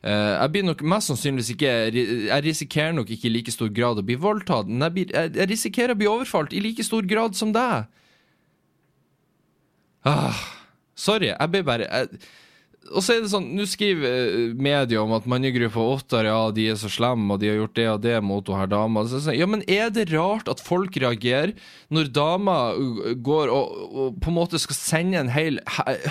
Uh, jeg blir nok mest sannsynligvis ikke Jeg risikerer nok ikke i like stor grad å bli voldtatt, men jeg, blir, jeg risikerer å bli overfalt i like stor grad som deg. Ah, sorry, jeg blir bare jeg, og så er det sånn, Nå skriver eh, media om at mannegruppa Ottar ja, de er så slemme, og de har gjort det og det mot henne dama. Sånn, ja, men er det rart at folk reagerer når dama uh, går og, og, på en måte skal sende en hel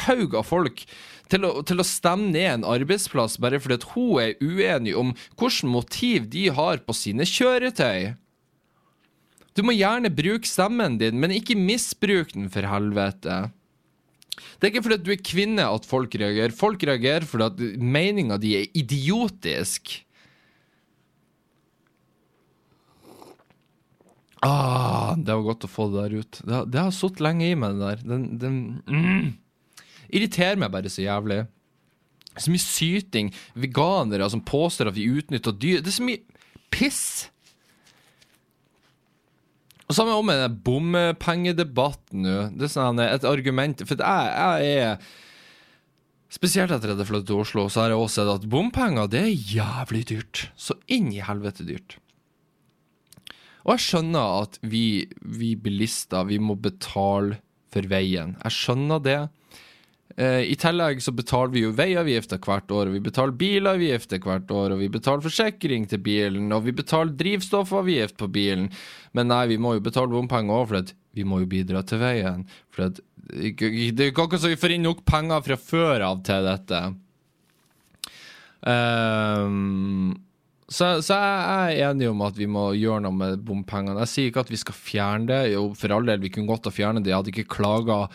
haug av folk til å, til å, stemme ned en arbeidsplass bare fordi at hun er uenig om hvilket motiv de har på sine kjøretøy? Du må gjerne bruke stemmen din, men ikke misbruk den, for helvete. Det er ikke fordi du er kvinne at folk reagerer. Folk reagerer fordi at meninga di er idiotisk. Ah, det var godt å få det der ut. Det, har, har sittet lenge i meg, det der. Den, den mm, irriterer meg bare så jævlig. Så mye syting. Veganere som påstår at vi utnytter dyr. Det er så mye piss. Og Samme om med bompengedebatten nå. Det er sånn et argument For jeg, jeg er Spesielt etter at jeg flyttet til Oslo, så har jeg også sett at bompenger det er jævlig dyrt. Så inn i helvete dyrt. Og jeg skjønner at vi, vi bilister, vi må betale for veien. Jeg skjønner det. Eh, I tillegg så betaler vi jo veiavgifter hvert år, og vi betaler bilavgifter hvert år, og vi betaler forsikring til bilen, og vi betaler drivstoffavgift på bilen. Men nei, vi må jo betale bompenger òg, for vi må jo bidra til veien. For det er ikke så vi får inn nok penger fra før av til dette. Um, så, så, jeg er enig om at vi må gjøre noe med bompengene. Jeg sier ikke at vi skal fjerne det. Jo, for all del, vi kunne godt ha fjernet det. Jeg hadde ikke klaga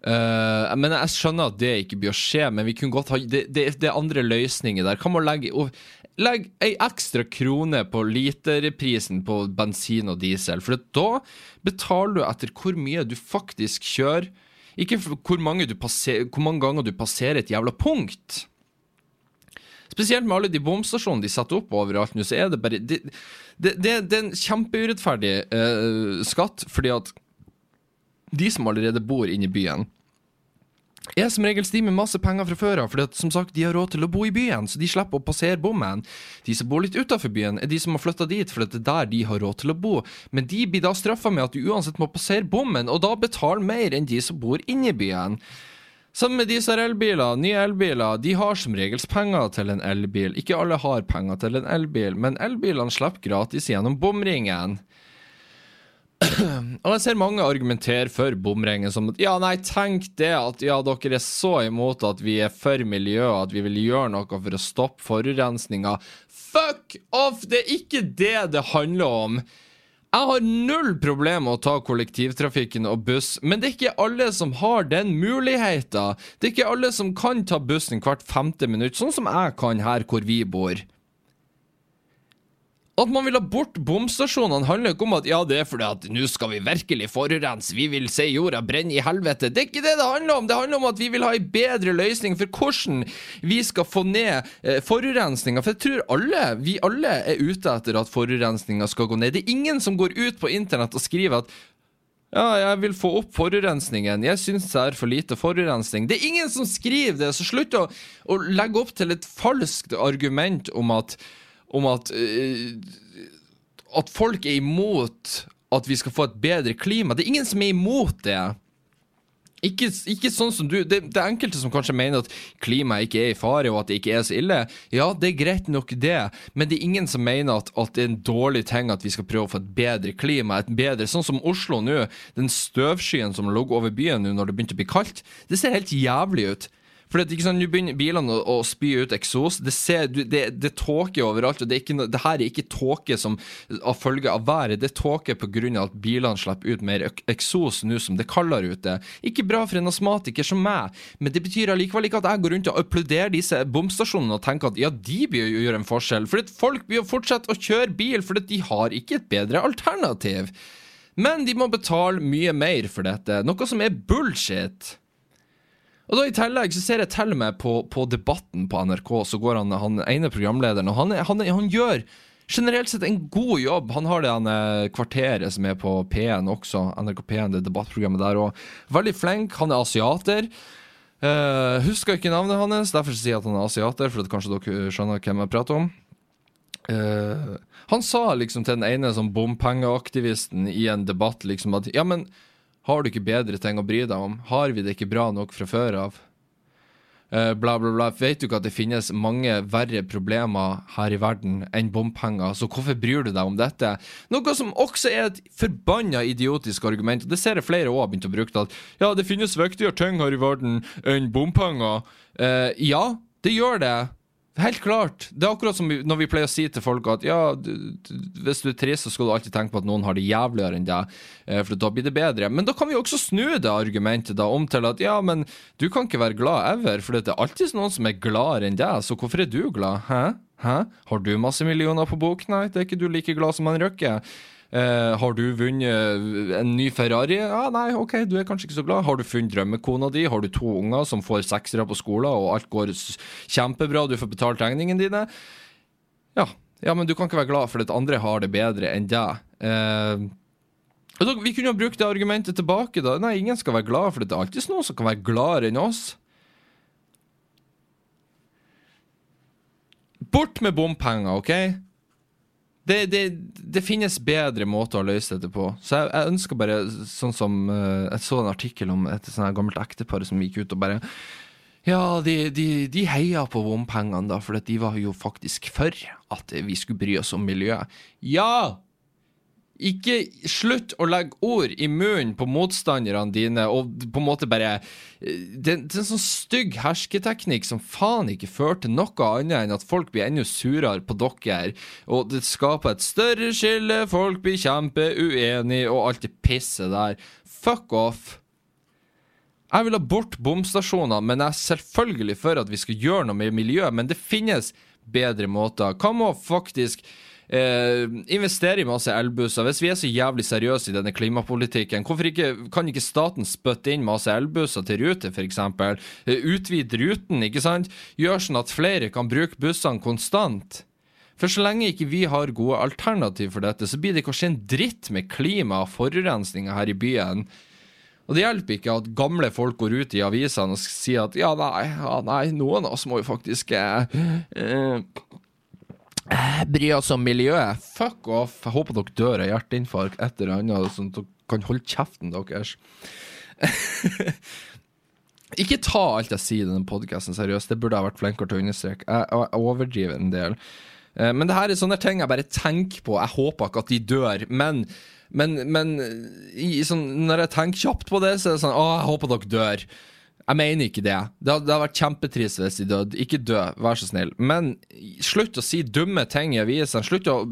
Uh, men jeg skjønner at det ikke bør skje, men vi kunne godt ha det, det, det er andre løsninger der. Kan man legge, Legg ei ekstra krone på literprisen på bensin og diesel? For da betaler du etter hvor mye du faktisk kjører, ikke hvor mange, passer, hvor mange ganger du passerer et jævla punkt. Spesielt med alle de bomstasjonene de setter opp overalt nå, så er det bare det, det, det er en kjempeurettferdig uh, skatt, fordi at de som allerede bor inne i byen, er som regel de med masse penger fra før av, for som sagt, de har råd til å bo i byen, så de slipper å passere bommen. De som bor litt utafor byen, er de som har flytta dit, for det er der de har råd til å bo. Men de blir da straffa med at du uansett må passere bommen, og da betaler mer enn de som bor inne i byen. Sammen med de som har elbiler, nye elbiler, de har som regel penger til en elbil. Ikke alle har penger til en elbil, men elbilene slipper gratis gjennom bomringen. <clears throat> Og jeg ser mange argumentere for bomringen som at ja, nei, tenk det at ja, dere er så imot at vi er for miljøet, at vi vil gjøre noe for å stoppe forurensninga. Fuck off! Det er ikke det det handler om. Jeg har null problem med å ta kollektivtrafikken og buss, men det er ikke alle som har den muligheten. Det er ikke alle som kan ta bussen hvert femte minutt, sånn som jeg kan her hvor vi bor. At man vil ha bort bomstasjonene, handler ikke om at ja, det er fordi at nå skal vi virkelig forurense, vi vil se jorda brenne i helvete. Det er ikke det det handler om. Det handler om at vi vil ha en bedre løsning for hvordan vi skal få ned eh, forurensninga. For jeg tror alle, vi alle er ute etter at forurensninga skal gå ned. Det er ingen som går ut på internett og skriver at ja, jeg vil få opp forurensningen. Jeg syns det er for lite forurensning. Det er ingen som skriver det, så slutt å, å legge opp til et falskt argument om at om at uh, At folk er imot at vi skal få et bedre klima. Det er ingen som er imot det. Ikke, ikke, sånn som du det, det, er enkelte som kanskje mener at klimaet ikke er i fare, og at det ikke er så ille. Ja, det er greit nok, det, men det er ingen som mener at, at det er en dårlig ting at vi skal prøve å få et bedre klima. Et bedre, Sånn som Oslo nå. Den støvskyen som lå over byen nå når det begynte å bli kaldt. Det ser helt jævlig ut. For Nå begynner bilene å, å, spy ut eksos. Det, ser, det, det tåker overalt. og det, er ikke, det her er ikke tåke som av følge av været. Det er tåke pga. at bilene slipper ut mer eksos nå som det er kaldere ute. Ikke bra for en astmatiker som meg, men det betyr allikevel ikke at jeg går rundt og applauderer disse bomstasjonene og tenker at ja, de bør jo gjøre en forskjell. For folk bør fortsette å kjøre bil fordi de har ikke et bedre alternativ. Men de må betale mye mer for dette, noe som er bullshit. Og da I tillegg så ser jeg til med på, på Debatten på NRK, så går han, han ene programlederen, og han, han, han, gjør generelt sett en god jobb. Han har det han, kvarteret som er på P1 også, NRK P1, det debattprogrammet der òg. Veldig flink. Han er asiater. Uh, husker ikke navnet hans, derfor sier jeg at han er asiater, for at kanskje dere skjønner hvem jeg prater om. Uh, han sa liksom til den ene sånn bompengeaktivisten i en debatt liksom at ja, men har du ikke bedre ting å bry deg om? Har vi det ikke bra nok fra før av? Uh, bla, bla, bla. Vet du ikke at det finnes mange verre problemer her i verden enn bompenger, så hvorfor bryr du deg om dette? Noe som også er et forbanna idiotisk argument, og det ser jeg flere òg har begynt å bruke, at ja, det finnes viktigere ting her i verden enn bompenger. Uh, ja, det gjør det. Helt klart. Det er akkurat som når vi pleier å si til folk at ja, du, du, hvis du er trist, så skal du alltid tenke på at noen har det jævligere enn deg, eh, for da blir det bedre. Men da kan vi også snu det argumentet da om til at ja, men du kan ikke være glad ever, for det er alltid noen som er gladere enn deg, så hvorfor er du glad? Hæ? Hæ? Har du masse millioner på bok? Nei, det er ikke du like glad som han Røkke. Uh, har du vunnet en ny Ferrari? Ja, nei, ok, du er kanskje ikke så glad. Har du funnet drømmekona di? Har du to unger som får seksere på skolen, og alt går kjempebra, du får betalt regningene dine? Ja. ja, men du kan ikke være glad for at andre har det bedre enn deg. Uh, vi kunne jo brukt det argumentet tilbake. da Nei, ingen skal være glad, for det er alltid noen som kan være gladere enn oss. Bort med bompenger, OK? Det, det, det, finnes bedre måter å løse dette på. Så jeg, jeg ønsker bare, sånn som uh, Jeg så en artikkel om et sånt gammelt ektepar som gikk ut og bare Ja, de, de, de heia på bompengene, da, for de var jo faktisk for at vi skulle bry oss om miljøet. Ja! Ikke slutt å legge ord i munnen på motstanderne dine og på en måte bare eh, Det, er en sånn stygg hersketeknikk som faen ikke fører til noe annet enn at folk blir enda surere på dere, og det skaper et større skille, folk blir kjempeuenige og alt det pisset der. Fuck off. Jeg vil ha bort bomstasjoner, men jeg er selvfølgelig for at vi skal gjøre noe med miljøet. Men det finnes bedre måter. Hva med å faktisk eh, investere i masse elbusser? Hvis vi er så jævlig seriøse i denne klimapolitikken, hvorfor ikke, kan ikke staten spytte inn masse elbusser til Ruter, f.eks.? Eh, utvide ruten, ikke sant? Gjør sånn at flere kan bruke bussene konstant. For så lenge ikke vi har gode alternativ for dette, så blir det kanskje en dritt med klima og forurensninga her i byen. Og det hjelper ikke at gamle folk går ut i avisene og sier at ja, nei, ja, nei noen av oss må jo faktisk eh, eh, bry oss om miljøet. Fuck off. Jeg håper dere dør av hjerteinfarkt et eller annet, sånn at dere kan holde kjeften deres. <laughs> ikke ta alt jeg sier i denne podkasten seriøst, det burde jeg vært flinkere til å understreke. Jeg overdriver en del. Eh, men det her er sånne ting jeg bare tenker på. Jeg håper ikke at de dør. Men men, men i, sånn, når jeg tenker kjapt på det, så er det sånn Å, jeg håper dere dør. Jeg mener ikke det. Det hadde, det hadde vært kjempetrist hvis de døde. Ikke dø, vær så snill. Men slutt å si dumme ting i avisene. Slutt å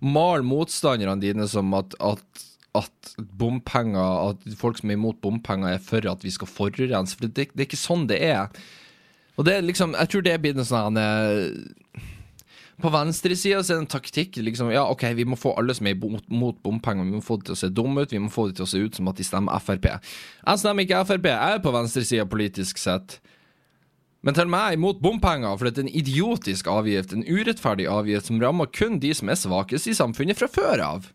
male motstanderne dine som at, at, at bompenger At folk som er imot bompenger, er for at vi skal forurense. For det, det, er ikke sånn det er. Og det er liksom Jeg tror det blitt en sånn på venstresida er det en taktikk. liksom, ja, ok, Vi må få alle som er mot, bompenger, vi må få det til å se dumme ut. Vi må få det til å se ut som at de stemmer Frp. Jeg stemmer ikke Frp, jeg er på venstresida politisk sett. Men til og med jeg er imot bompenger, for det er en idiotisk avgift, en urettferdig avgift som rammer kun de som er svakest i samfunnet fra før av.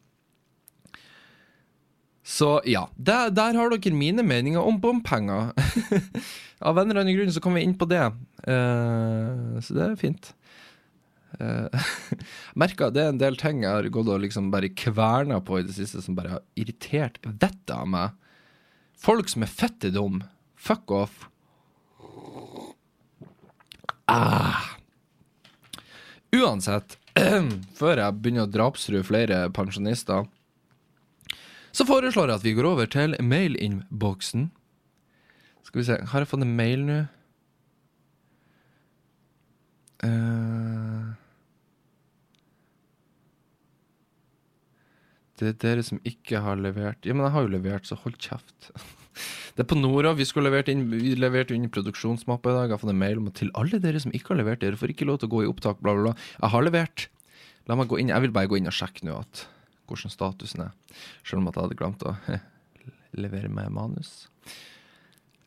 Så ja, der, der har dere mine meninger om bompenger. <laughs> Av en eller annen grunn så kommer vi inn på det. Uh, så det er fint. <laughs> Uh, merka det er en del ting jeg har gått og liksom bare kverna på i det siste, som bare har irritert vettet av meg. Folk som er fette dum. Fuck off. Ah. Uansett, <clears throat> før jeg begynner å drapstrue flere pensjonister, så foreslår jeg at vi går over til mailinnboksen. Skal vi se, har jeg fått en mail nå? Uh, Det er dere som ikke har levert Ja, men jeg har jo levert, så hold kjeft. <laughs> Det er på Nora. Vi skulle levert inn Vi leverte inn produksjonsmappa i dag. Jeg har fått en mail om at til alle dere som ikke har levert, dere får ikke lov til å gå i opptak, bla, bla, bla. Jeg har levert. La meg gå inn. Jeg vil bare gå inn og sjekke nå at hvordan statusen er. Selv om at jeg hadde glemt å <laughs> levere meg manus.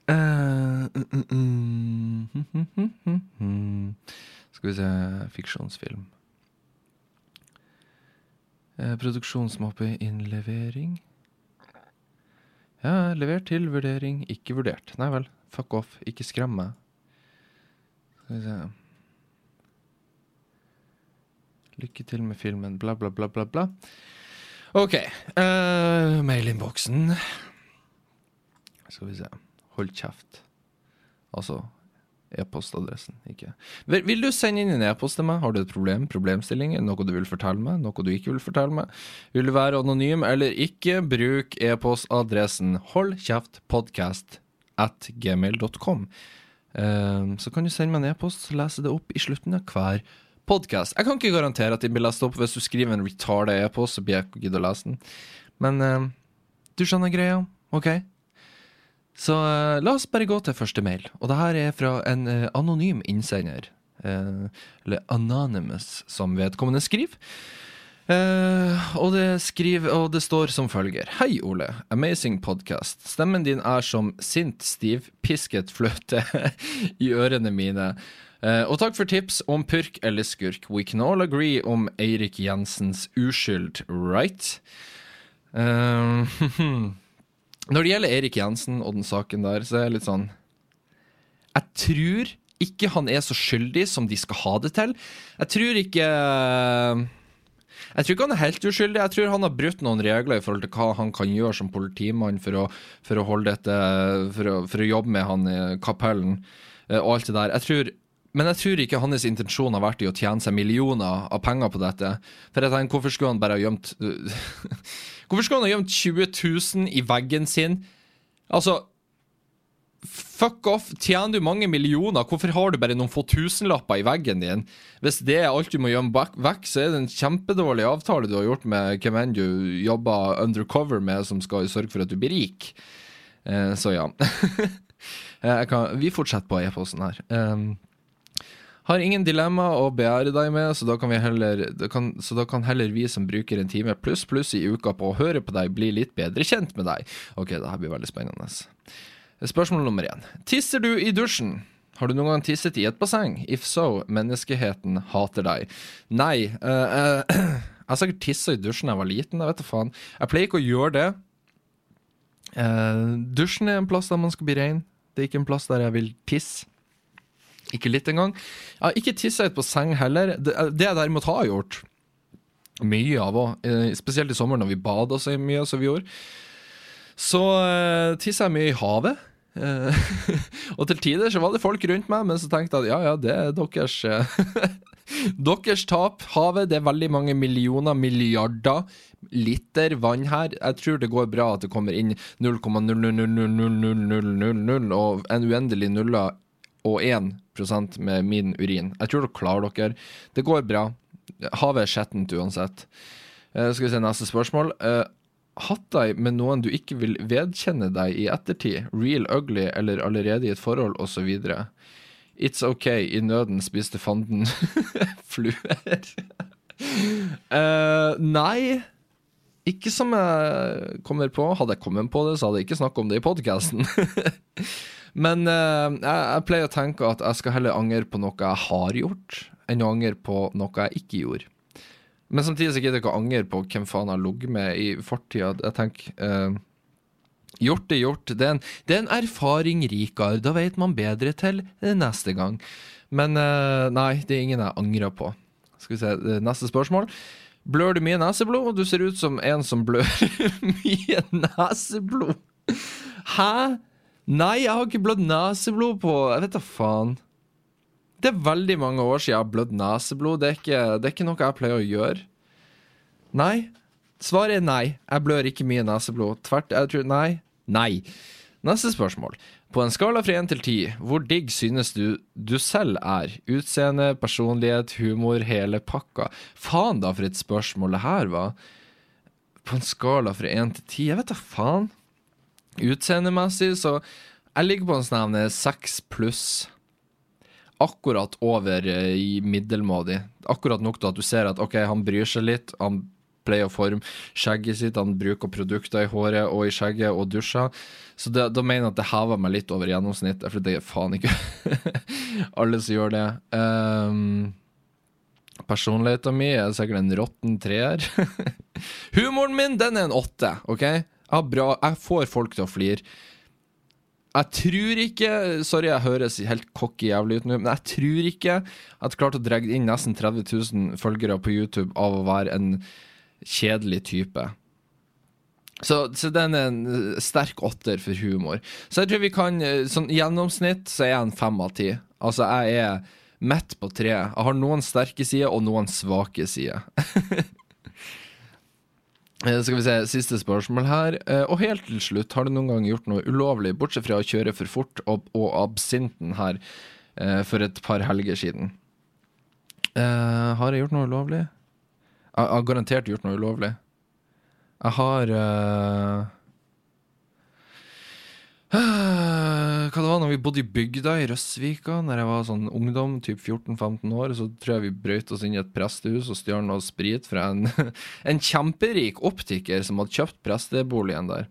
Uh, mm, mm, mm, <laughs> Skal vi se Fiksjonsfilm. Eh, produksjonsmappe innlevering. Ja, levert til vurdering, ikke vurdert. Nei vel, fuck off, ikke skrem meg. Skal vi se Lykke til med filmen, bla, bla, bla, bla, bla. OK. Uh, Mailinnboksen. Skal vi se. Hold kjeft. Altså, e-postadressen. ikke. Vil du sende inn en e-post til meg? Har du et problem? Problemstilling? Noe du vil fortelle meg? Noe du ikke vil fortelle meg? Vil du være anonym eller ikke? Bruk e-postadressen holdkjeftpodkast at gmail.com. Uh, så kan du sende meg en e-post, så leser det opp i slutten av hver podkast. Jeg kan ikke garantere at den blir lest opp. Hvis du skriver en retarda e-post, så blir jeg ikke gidde å lese den. Men uh, du skjønner greia, OK? Så uh, la oss bare gå til første mail. Og det her er fra en uh, anonym innsender. Uh, eller Anonymous, som vedkommende skriver. og, det skriver, og det står som følger. Hei, Ole. Amazing podcast. Stemmen din er som sint, stiv, pisket fløte <laughs> i ørene mine. og takk for tips om purk eller skurk. We can all agree om Eirik Jensens uskyld, right? Uh, <laughs> Når det gjelder Erik Jensen og den saken der, så er det litt sånn Jeg tror ikke han er så skyldig som de skal ha det til. Jeg tror ikke jeg tror ikke han er helt uskyldig. Jeg tror han har brutt noen regler i forhold til hva han kan gjøre som politimann for å, for å holde dette for å, for å, jobbe med han i kapellen eh, og alt det der. Jeg tror, men jeg tror ikke hans intensjon har vært i å tjene seg millioner av penger på dette. For jeg tenker, hvorfor skulle han bare ha gjemt <laughs> Hvorfor skal han ha gjemt 20 000 i veggen sin? Altså Fuck off. Tjener du mange millioner, hvorfor har du bare noen få tusenlapper i veggen din? Hvis det er alt du må gjemme vekk, så er det en kjempedårlig avtale du har gjort med hvem enn du jobber undercover med, som skal sørge for at du blir rik. Eh, så ja. <laughs> Eh, kan, vi fortsetter på e-posten her. Um, har ingen dilemma å begjære deg med, så da, kan heller, kan, så da kan heller vi som bruker en time pluss pluss i uka på å høre på deg, bli litt bedre kjent med deg. Ok, det her blir veldig spennende. Spørsmål nummer én. Tisser du i dusjen? Har du noen gang tisset i et basseng? If so, menneskeheten hater deg. Nei. Uh, uh, <clears throat> jeg har sikkert tissa i dusjen da jeg var liten. Jeg vet da faen. Jeg pleier ikke å gjøre det. Uh, dusjen er en plass der man skal bli rein. Det er ikke en plass der jeg vil tisse. Ikke litt engang. Jeg har ikke tissa på seng heller. Det, det jeg derimot har gjort, mye av òg, eh, spesielt i sommer når vi bada så mye som vi gjorde, så uh, tissa jeg mye i havet. Uh, <laughs> og til tider så var det folk rundt meg, men så tenkte jeg at ja, ja, det er deres <laughs> Deres tap. Havet, det er veldig mange millioner, milliarder liter vann her. Jeg tror det går bra at det kommer inn 0,0000000 og en uendelig nuller og 1% med min urin. Jeg tror dere klarer dere. Det går bra. Havet er skjettent uansett. Uh, skal vi se neste spørsmål. Uh, hatt deg med noen du ikke vil vedkjenne deg i ettertid, real ugly eller allerede i et forhold osv. It's ok, i nøden spiste fanden <laughs> fluer. uh, nei. Ikke som jeg kommer på. Hadde jeg kommet på det, så hadde jeg ikke snakket om det i podkasten. <laughs> Men uh, jeg, jeg, pleier å tenke at jeg skal heller angre på noe jeg har gjort, enn å angre på noe jeg ikke gjorde. Men samtidig så gidder jeg ikke å angre på hvem faen jeg har ligget med i fortida. Jeg tenker uh, Gjort er gjort. Det er en, det er en erfaring rikere. Da vet man bedre til neste gang. Men uh, nei, det er ingen jeg angrer på. Skal vi se, neste spørsmål. Blør du mye neseblod? Du ser ut som en som blør <laughs> mye neseblod. Hæ? Nei, jeg har ikke blødd neseblod på Jeg vet da faen. Det er veldig mange år siden jeg har blødd neseblod. Det er, ikke, det er ikke noe jeg pleier å gjøre. Nei. Svaret er nei. Jeg blør ikke mye neseblod. Tvert jeg tror Nei. Nei. Neste spørsmål. På en skala fra én til ti, hvor digg synes du du selv er? Utseende, personlighet, humor, hele pakka. Faen, da, for et spørsmål det her var. På en skala fra én til ti, jeg vet da faen. Utseendemessig, så Jeg ligger på en sånn seks pluss. Akkurat over eh, i middelmådig. Akkurat nok til at du ser at OK, han bryr seg litt. Han pleier å forme skjegget sitt, han bruker produkter i håret og i skjegget og dusjer. Så det, da mener jeg at det hever meg litt over gjennomsnittet, for det er faen ikke <laughs> alle som gjør det. Um, Personligheten min er sikkert en råtten treer. <laughs> Humoren min, den er en åtte, OK? Jeg, bra, jeg får folk til å flire. Jeg tror ikke Sorry, jeg høres helt cocky jævlig ut nå, men jeg tror ikke at jeg klarte å dra inn nesten 30 000 følgere på YouTube av å være en kjedelig type. Så, så, den er en sterk åtter for humor. Så jeg tror vi kan eh, Sånn gjennomsnitt så er jeg en fem av ti. Altså, jeg er midt på tre. Jeg har noen sterke sider og noen svake sider. <laughs> Eh, skal vi se, Siste spørsmål her. Og helt til slutt, har du noen gang gjort noe ulovlig, bortsett fra å kjøre for fort og, og absinten her for et par helger siden? Uh, har jeg gjort noe ulovlig? Jeg har garantert gjort noe ulovlig. Jeg har uh, <gasps> Hva det var når vi bodde i bygda i Røsvika, Når jeg var sånn ungdom, typ 14-15 år, så tror jeg vi brøyt oss inn i et prestehus og stjal noe sprit fra en, <laughs> en kjemperik optiker som hadde kjøpt presteboligen der.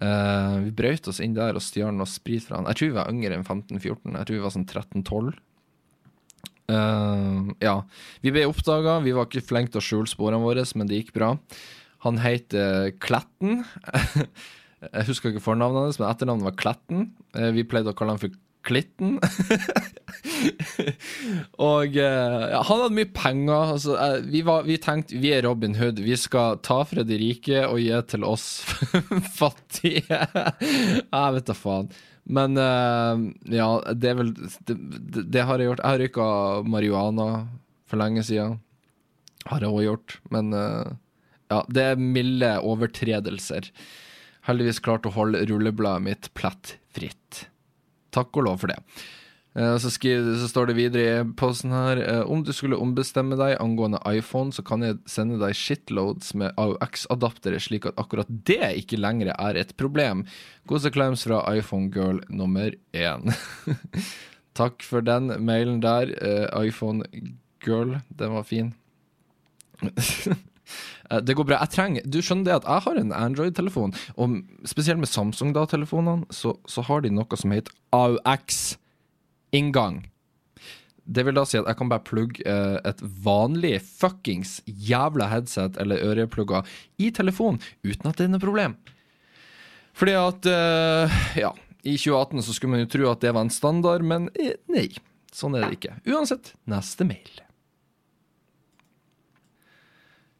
Uh, vi brøyt oss inn der og stjal noe sprit fra han. Jeg tror vi var yngre enn 15-14. Jeg tror vi var sånn 13-12. Uh, ja. Vi ble oppdaga, vi var ikke flinke til å skjule sporene våre, men det gikk bra. Han heter Kletten. <laughs> Jeg husker ikke fornavnet hans, men etternavnet var Kletten. Uh, vi pleide å kalle han for Klitten. <laughs> og uh, ja, han hadde mye penger. Altså, vi, var, vi, tenkte vi er Robin Hood. Vi skal ta fra de rike og gi til oss <laughs> fattige. jeg vet da faen. Men ja, det er vel det, det, har jeg gjort. Jeg har røyka marihuana for lenge siden. Har jeg òg gjort. Men ja, det er milde overtredelser. Heldigvis klart å holde rullebladet mitt plettfritt. Takk og lov for det. Eh, Så, skriver, så står det videre i posten her eh, Om du skulle ombestemme deg angående iPhone, så kan jeg sende deg shitloads med AUX-adaptere, slik at akkurat det ikke lenger er et problem. Koseklems fra iPhone-girl nummer én. <laughs> Takk for den mailen der, eh, iPhone-girl. Den var fin. <laughs> Eh, Det går bra. Jeg trenger Du skjønner det at jeg har en Android-telefon, og spesielt med Samsung-da-telefonene, så, så har de noe som heter AUX-inngang. Det vil da si at jeg kan bare plugge eh, et vanlig fuckings jævla headset eller øreplugger i telefonen uten at det er noe problem. Fordi at eh, Ja, i 2018 så skulle man jo tro at det var en standard, men nei. Sånn er det ikke. Uansett, neste mail.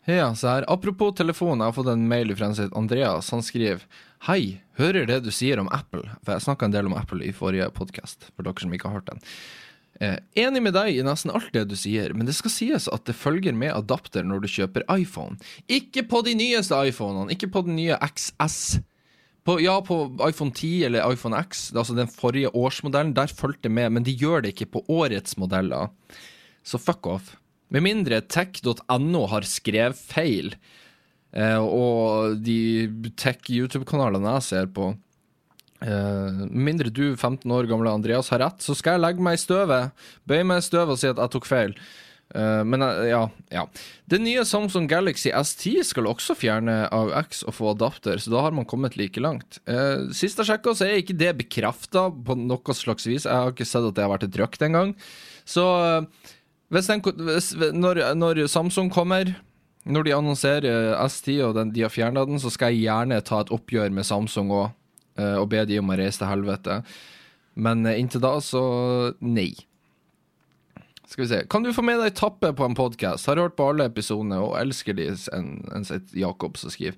Ja, så her, Apropos telefon, jeg har fått en mail fra en Andreas. Han skriver Hei, hører det du sier om Apple. For jeg snakka en del om Apple i forrige podkast, for dere som ikke har hørt den. Eh, enig med deg i nesten alt det du sier, men det skal sies at det følger med adapter når du kjøper iPhone. Ikke på de nyeste iPhonene, ikke på den nye XS. På, ja, på iPhone 10 eller iPhone X, altså den forrige årsmodellen, der fulgte det med, men de gjør det ikke på årets modeller. Så fuck off. Med mindre tech.no har skrevet feil, eh, og de tech-YouTube-kanalene jeg ser på Med mindre du, 15 år gamle Andreas, har rett, så skal jeg legge meg i støvet. Bøye meg i støvet og si at jeg tok feil. Uh, men uh, ja, ja. Det nye Samsung Galaxy S10 skal også fjerne AUX og få adapter, så da har man kommet like langt. Uh, sist jeg sjekka, så er ikke det bekrefta på noe slags vis. Jeg har ikke sett at det har vært et røkt engang. Så eh, hvis den, hvis, når, når Samsung kommer, når de annonserer S10 og den, de har fjerna den, så skal jeg gjerne ta et oppgjør med Samsung òg, og be de om å reise til helvete. Men eh, inntil da, så nei. Skal vi se. Kan du få med deg Tappe på en podkast? Har hørt på alle episodene og elsker de, en, en sett Jakob som skriver.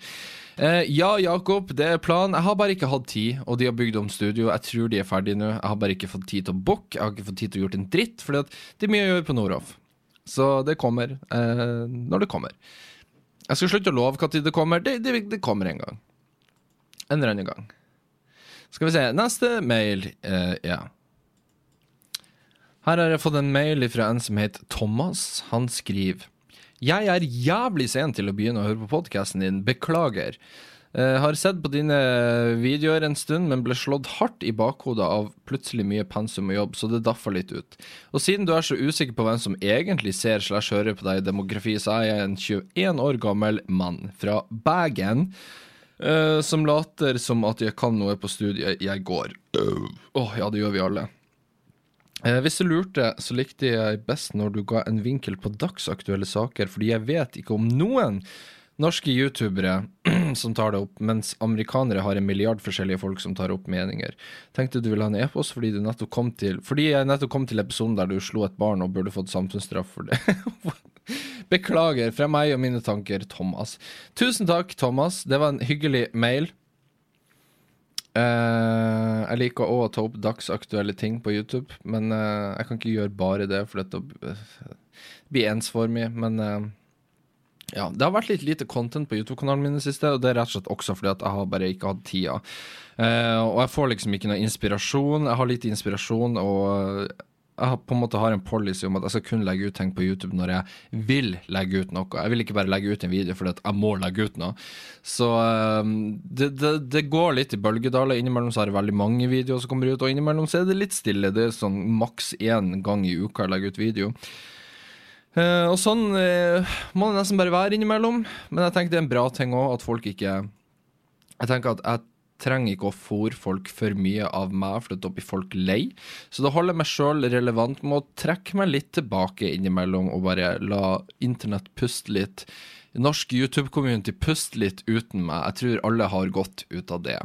Eh, ja, Jakob, det er planen. Jeg har bare ikke hatt tid, og de har bygd om studio. Jeg tror de er ferdige nå. Jeg har bare ikke fått tid til å bokke. Jeg har ikke fått tid til å gjøre en dritt, for det er mye å gjøre på Nordhoff. Så det kommer eh, når det kommer. Jeg skal slutte å love når det kommer. Det, det, det kommer en gang. En eller annen gang. Skal vi se. Neste mail. Eh, ja. Her har jeg fått en mail fra en som heter Thomas. Han skriver Jeg er jævlig sen til å begynne å høre på podkasten din. Beklager. Jeg har sett på dine videoer en stund, men ble slått hardt i bakhodet av plutselig mye pensum og jobb, så det daffa litt ut. Og siden du er så usikker på hvem som egentlig ser slash hører på deg i demografi, så er jeg en 21 år gammel mann fra Bergen. eh, som later som at jeg kan noe på studiet jeg går. Åh, ja, det gjør vi alle. Eh, hvis du lurte, så likte jeg best når du ga en vinkel på dagsaktuelle saker, fordi jeg vet ikke om noen norske youtubere <clears throat> som tar det opp, mens amerikanere har en milliard forskjellige folk som tar opp meninger. Tenkte du ville ha en e-post fordi, fordi jeg nettopp kom til episoden der du slo et barn og burde fått samfunnsstraff for det. <laughs> Beklager fra meg og mine tanker, Thomas. Tusen takk, Thomas. Det var en hyggelig mail. Eh, jeg liker òg å ta opp dagsaktuelle ting på YouTube, men uh, jeg kan ikke gjøre bare det, for det blir ensformig. Men uh, ja, det har vært litt lite content på YouTube-kanalen min i det siste, og det er rett og slett også fordi at jeg har bare ikke hatt tida. Og jeg får liksom ikke noe inspirasjon. Jeg har lite inspirasjon, og jeg på en måte har en policy om at jeg skal kun legge ut ting på YouTube når jeg vil legge ut noe. Jeg vil ikke bare legge ut en video fordi jeg må legge ut noe. Så eh, det, det, det går litt i bølgedaler. Innimellom så har jeg veldig mange videoer som kommer ut, og innimellom så er det litt stille. Det er sånn maks én gang i uka jeg legger ut video. Eh, og sånn eh, må det nesten bare være innimellom. Men jeg tenker det er en bra ting òg, at folk ikke Jeg tenker at jeg trenger ikke å fòre folk for mye av meg, for da blir folk lei. Så da holder jeg meg sjøl relevant med å trekke meg litt tilbake innimellom og bare la internett puste litt. Norsk YouTube-community puste litt uten meg. Jeg tror alle har godt ut av det.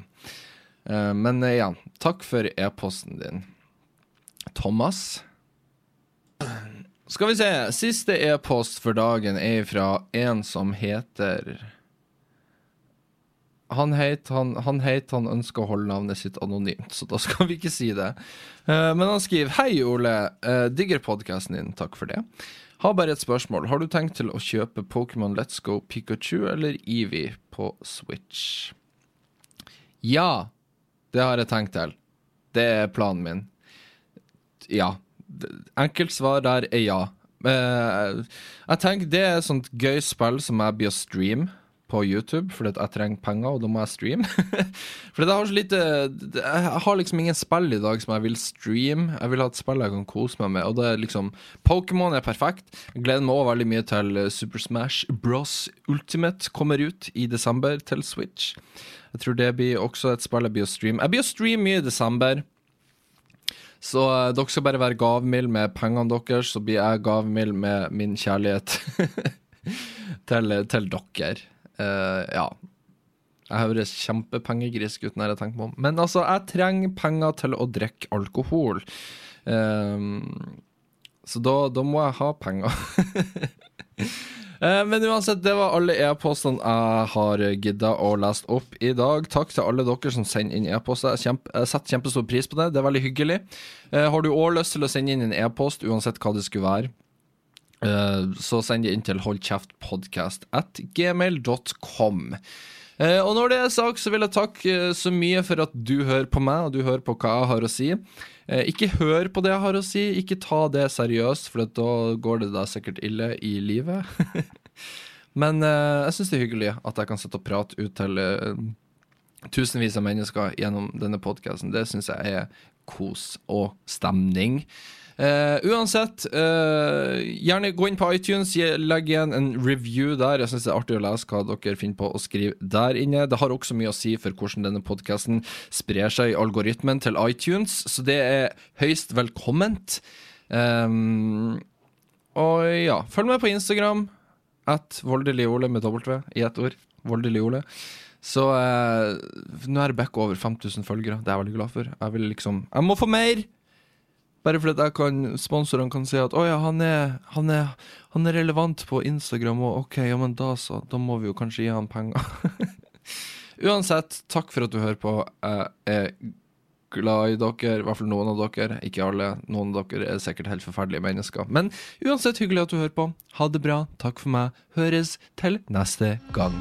Eh, Men igjen, ja, takk for e-posten din. Thomas? Skal vi se. Siste e-post for dagen er fra en som heter han het han, han, het, han ønsker å holde navnet sitt anonymt, så da skal vi ikke si det. Uh, men han skriver Hei, Ole. Uh, digger podkasten din. Takk for det. Har bare et spørsmål. Har du tenkt til å kjøpe Pokémon Let's Go Pikachu eller Evie på Switch? Ja, det har jeg tenkt til. Det er planen min. ja. Enkelt svar der er ja. Uh, jeg tenker det er et sånt gøy spill som jeg blir å streame på YouTube, fordi jeg trenger penger, og da må jeg streame. <laughs> fordi jeg har så lite Jeg har liksom ingen spill i dag som jeg vil streame. Jeg vil ha et spill jeg kan kose meg med, og det er liksom Pokémon er perfekt. Jeg gleder meg også veldig mye til Super Smash Bros. Ultimate kommer ut i desember til Switch. Jeg tror det blir også et spill jeg blir å streame. Jeg blir å streame mye i desember. Så uh, dere skal bare være gavmild med pengene deres, så blir jeg gavmild med min kjærlighet <laughs> til, til, dere. Uh, ja. Jeg høres kjempepengegrisk ut når jeg tenker meg om. Men altså, jeg trenger penger til å drikke alkohol. Um, så da, da, må jeg ha penger. <laughs> Eh, men uansett, det var alle e-postene jeg har gidda å lese opp i dag. Takk til alle dere som sender inn e-poster. Jeg, jeg setter kjempestor pris på det. Det er veldig hyggelig. Eh, har du òg lyst til å sende inn en e-post, uansett hva det skulle være, så send det inn til holdkjeftpodkast.gmail.com. Uh, og når det er sagt, så vil jeg takke uh, så mye for at du hører på meg, og du hører på hva jeg har å si. Ikke hør på det jeg har å si, ikke ta det seriøst, for da går det da sikkert ille i livet. <laughs> Men jeg syns det er hyggelig at jeg kan sitte og prate ut til tusenvis av mennesker gjennom denne podkasten. Det syns jeg er kos og stemning. Uh, uansett, uh, gjerne gå inn på iTunes, legg igjen en review der. Jeg syns det er artig å lese hva dere finner på å skrive der inne. Det har også mye å si for hvordan denne podkasten sprer seg i algoritmen til iTunes, så det er høyst velkomment. Um, og ja, følg med på Instagram. At voldeligole med W i ett ord. Voldeligole. Så uh, nå er det back over 5000 følgere. Det er jeg veldig glad for. Jeg liksom Jeg må få mer! Bare fordi at kan, sponsorene kan si at å ja, han er, han, er, han er, relevant på Instagram, og ok, ja, men da så. Da må vi jo kanskje gi han penger. <laughs> Uansett, takk for at du hører på. Jeg er glad i dere, i hvert fall noen av dere. Ikke alle. Noen av dere er sikkert helt forferdelige mennesker. Men uansett hyggelig at du hører på. Ha det bra. Takk for meg. Høres til neste gang.